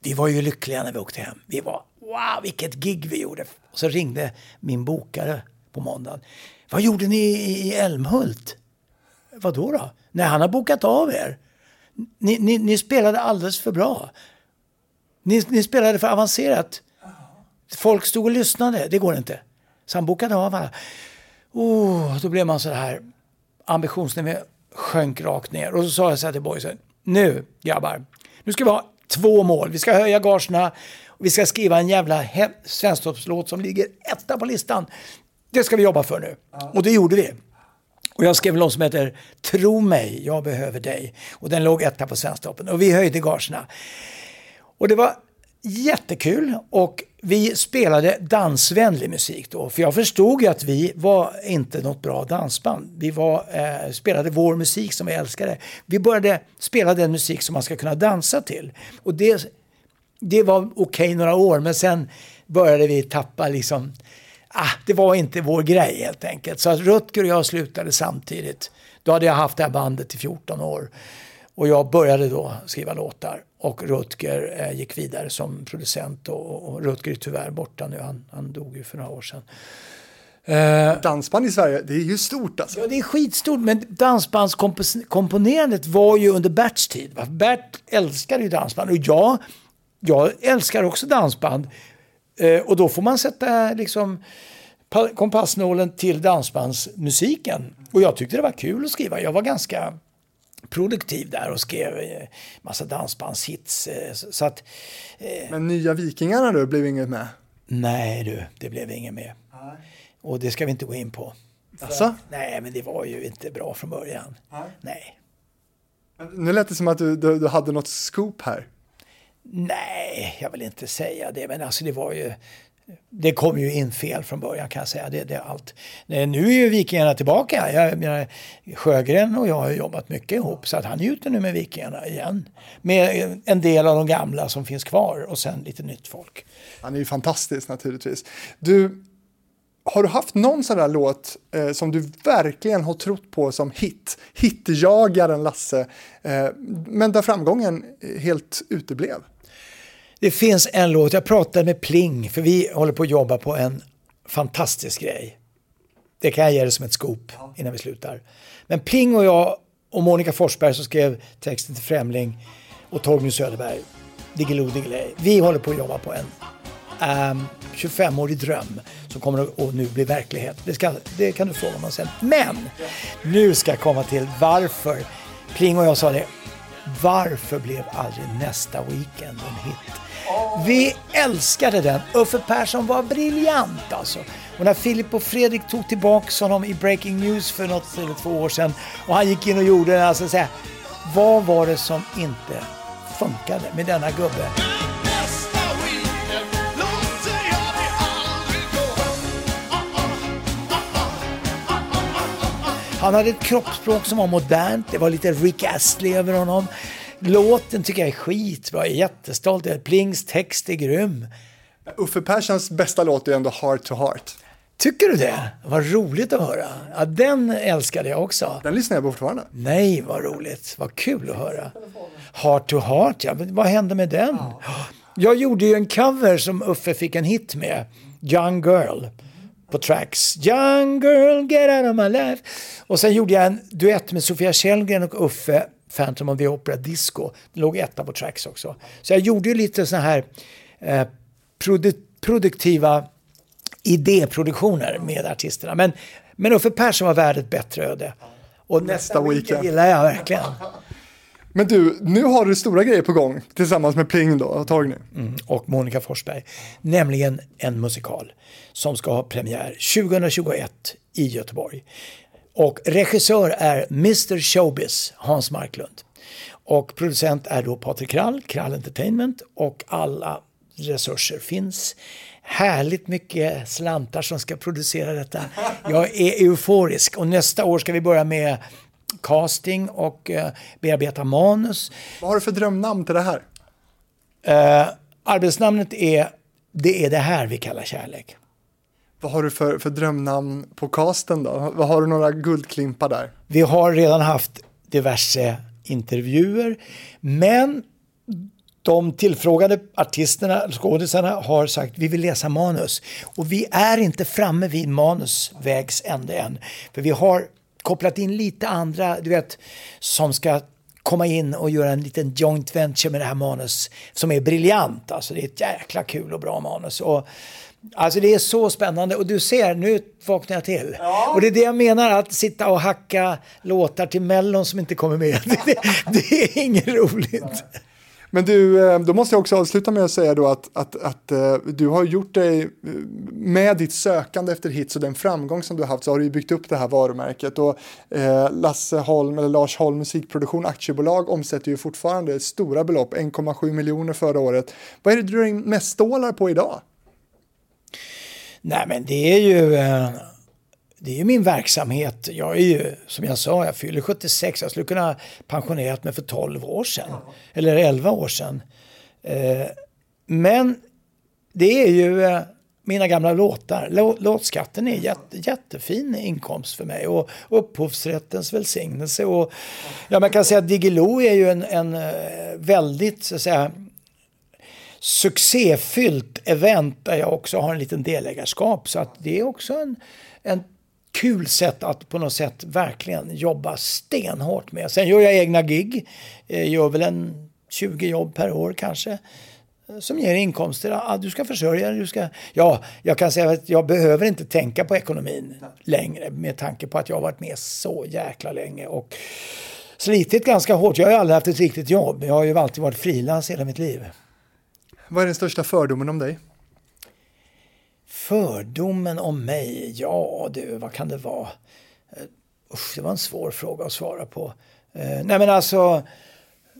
Vi var ju lyckliga när vi åkte hem. Vi var, wow vilket gig vi gjorde. Och så ringde min bokare på måndagen. Vad gjorde ni i Älmhult? Vad då då? Nej, han har bokat av er. Ni, ni, ni spelade alldeles för bra. Ni, ni spelade för avancerat. Folk stod och lyssnade. Det går inte. Så han bokade av alla. Oh, då blev man så här. Ambitionsnivån sjönk rakt ner. Och så sa jag så här till boysen. Nu grabbar. Nu ska vi ha två mål. Vi ska höja gagerna. Och vi ska skriva en jävla svensktoppslåt som ligger etta på listan. Det ska vi jobba för nu. Och det gjorde vi. Och jag skrev en låt som heter Tro mig, jag behöver dig. Och den låg etta på Svensktoppen. Och vi höjde gagerna. Och det var jättekul och vi spelade dansvänlig musik då. För jag förstod ju att vi var inte något bra dansband. Vi var, eh, spelade vår musik som vi älskade. Vi började spela den musik som man ska kunna dansa till. Och det, det var okej några år men sen började vi tappa liksom Ah, det var inte vår grej helt enkelt. Så att Rutger och jag slutade samtidigt. Då hade jag haft det här bandet i 14 år. Och jag började då skriva låtar. Och Rutger eh, gick vidare som producent. Och, och Rutger är tyvärr borta nu. Han, han dog ju för några år sedan. Dansband i Sverige, det är ju stort alltså. Ja, det är skitstort, men dansbandskomponerandet var ju under Berts tid. va? Bert älskade ju dansband och jag, jag älskar också dansband. Eh, och då får man sätta liksom pa- kompassnålen till dansbandsmusiken. Och jag tyckte det var kul att skriva. Jag var ganska produktiv där och skrev eh, massa dansbandshits. eh, så- att, Men nya Vikingarna då blev inget med. nej du, det blev inget med. Och det ska vi inte gå in på. Alltså? Nej, men det var ju inte bra från början. Nej. Nu lät det som att du, du, du hade något scoop här. Nej, jag vill inte säga det. Men alltså det var ju... Det kom ju in fel från början kan jag säga. Det, det är allt. Nu är ju Vikingarna tillbaka. Jag jag, Sjögren och jag har jobbat mycket ihop. Så att han njuter nu med Vikingarna igen. Med en del av de gamla som finns kvar och sen lite nytt folk. Han är ju fantastisk naturligtvis. Du, har du haft någon sån där låt eh, som du verkligen har trott på som hit? Hitjagaren Lasse, eh, men där framgången helt uteblev. Det finns en låt, jag pratade med Pling, för vi håller på att jobba på en fantastisk grej. Det kan jag ge dig som ett scoop innan vi slutar. Men Pling och jag och Monica Forsberg som skrev texten till Främling och Torgny Söderberg, Diggiloo Diggiley. Vi håller på att jobba på en um, 25-årig dröm som kommer att nu bli verklighet. Det, ska, det kan du fråga mig sen. Men nu ska jag komma till varför Pling och jag sa det. Varför blev aldrig nästa weekend en hit? Vi älskade den. Uffe Persson var briljant alltså. Och när Filip och Fredrik tog tillbaka honom i Breaking News för något eller två år sedan och han gick in och gjorde den, alltså så här, vad var det som inte funkade med denna gubbe? Han hade ett kroppsspråk som var modernt, det var lite Rick Astley över honom. Låten tycker jag är skitbra, jag är jättestolt. Plings text är grym. Uffe Perssons bästa låt är ändå Heart to Heart. Tycker du det? Vad roligt att höra. Ja, den älskade jag också. Den lyssnar jag på fortfarande. Nej, vad roligt. Vad kul att höra. Heart to Heart, ja. Vad hände med den? Jag gjorde ju en cover som Uffe fick en hit med. Young Girl. På tracks. Young girl, get out of my life. Och sen gjorde jag en duett med Sofia Källgren och Uffe. Phantom of the Opera Disco. Den låg etta på tracks också. Så jag gjorde ju lite såna här eh, produ- produktiva idéproduktioner med artisterna. Men, Men Uffe Persson var värd ett bättre öde. Och nästa, weekend. weekend gillar jag verkligen. Men du, nu har du stora grejer på gång tillsammans med Pling då, och Torgny. Mm, och Monica Forsberg. Nämligen en musikal som ska ha premiär 2021 i Göteborg. Och regissör är Mr Showbiz, Hans Marklund. Och producent är då Patrik Krall, Krall Entertainment och alla resurser finns. Härligt mycket slantar som ska producera detta. Jag är euforisk och nästa år ska vi börja med casting och eh, bearbeta manus. Vad har du för drömnamn till det här? Eh, arbetsnamnet är Det är det här vi kallar kärlek. Vad har du för, för drömnamn på casten då? Vad har du några guldklimpar där? Vi har redan haft diverse intervjuer, men de tillfrågade artisterna, skådisarna, har sagt vi vill läsa manus. Och vi är inte framme vid manus vägs ände än. För vi har kopplat in lite andra, du vet, som ska komma in och göra en liten joint venture med det här manus som är briljant. Alltså det är ett jäkla kul och bra manus. Och, alltså det är så spännande och du ser, nu vaknar jag till. Och det är det jag menar, att sitta och hacka låtar till Mellon som inte kommer med. Det, det är inget roligt. Men du, eh, då måste jag också avsluta med att säga då att, att, att eh, du har gjort dig, eh, med ditt sökande efter hits och den framgång som du har haft så har du ju byggt upp det här varumärket och Lasse Holm, eller Lars Holm Musikproduktion Aktiebolag omsätter ju fortfarande stora belopp, 1,7 miljoner förra året. Vad är det du drar in mest stålar på idag? Nej men det är ju eh, det är ju min verksamhet. Jag är ju, som jag sa, jag fyller 76. Jag skulle kunna ha pensionerat mig för 12 år sedan. Eller 11 år sedan. Eh, Men det är ju eh, mina gamla låtar. Lå- Låtskatten är jätte, jättefin inkomst för mig. Och upphovsrättens välsignelse. Och, ja, man kan säga att Diggiloo är ju en, en eh, väldigt, så att säga, succéfyllt event där jag också har en liten delägarskap. Så att det är också en, en kul sätt att på något sätt verkligen jobba stenhårt med. Sen gör jag egna gig, eh, gör väl en 20 jobb per år kanske eh, som ger inkomster. Du ska försörja dig. Du ska... Ja, jag kan säga att jag behöver inte tänka på ekonomin längre med tanke på att jag har varit med så jäkla länge och slitit ganska hårt. Jag har ju aldrig haft ett riktigt jobb. Jag har ju alltid varit frilans hela mitt liv. Vad är den största fördomen om dig? Fördomen om mig? Ja du, vad kan det vara? Eh, Usch, det var en svår fråga att svara på. Eh, nej men alltså,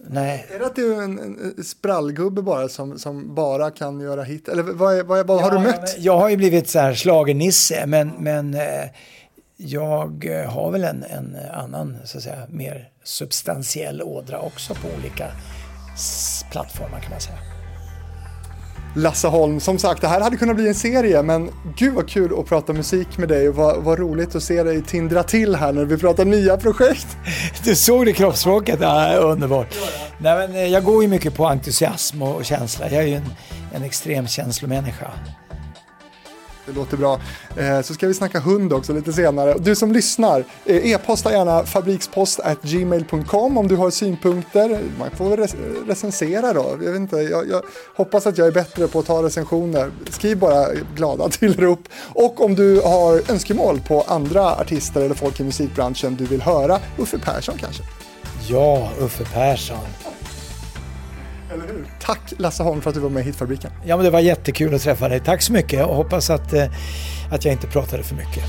nej. Är det att du är en, en sprallgubbe bara som, som bara kan göra hit? Eller vad, vad, vad har du Ja, mött? men Jag har ju blivit så här schlagernisse men, men eh, jag har väl en, en annan, så att säga, mer substantiell ådra också på olika plattformar kan man säga. Lasse Holm, som sagt, det här hade kunnat bli en serie, men gud vad kul att prata musik med dig och vad, vad roligt att se dig tindra till här när vi pratar nya projekt. Du såg det kroppsspråket? Ja, underbart. Nej, men, eh, jag går ju mycket på entusiasm och, och känsla. Jag är ju en, en extrem känslomänniska. Det låter bra. Eh, så ska vi snacka hund också lite senare. Du som lyssnar, eh, e-posta gärna fabrikspost@gmail.com om du har synpunkter. Man får rec- recensera då. Jag, vet inte, jag, jag hoppas att jag är bättre på att ta recensioner. Skriv bara glada tillrop. Och om du har önskemål på andra artister eller folk i musikbranschen du vill höra, Uffe Persson kanske. Ja, Uffe Persson. Eller hur? Tack Lasse Holm för att du var med i Hitfabriken. Ja, men det var jättekul att träffa dig. Tack så mycket och hoppas att, eh, att jag inte pratade för mycket.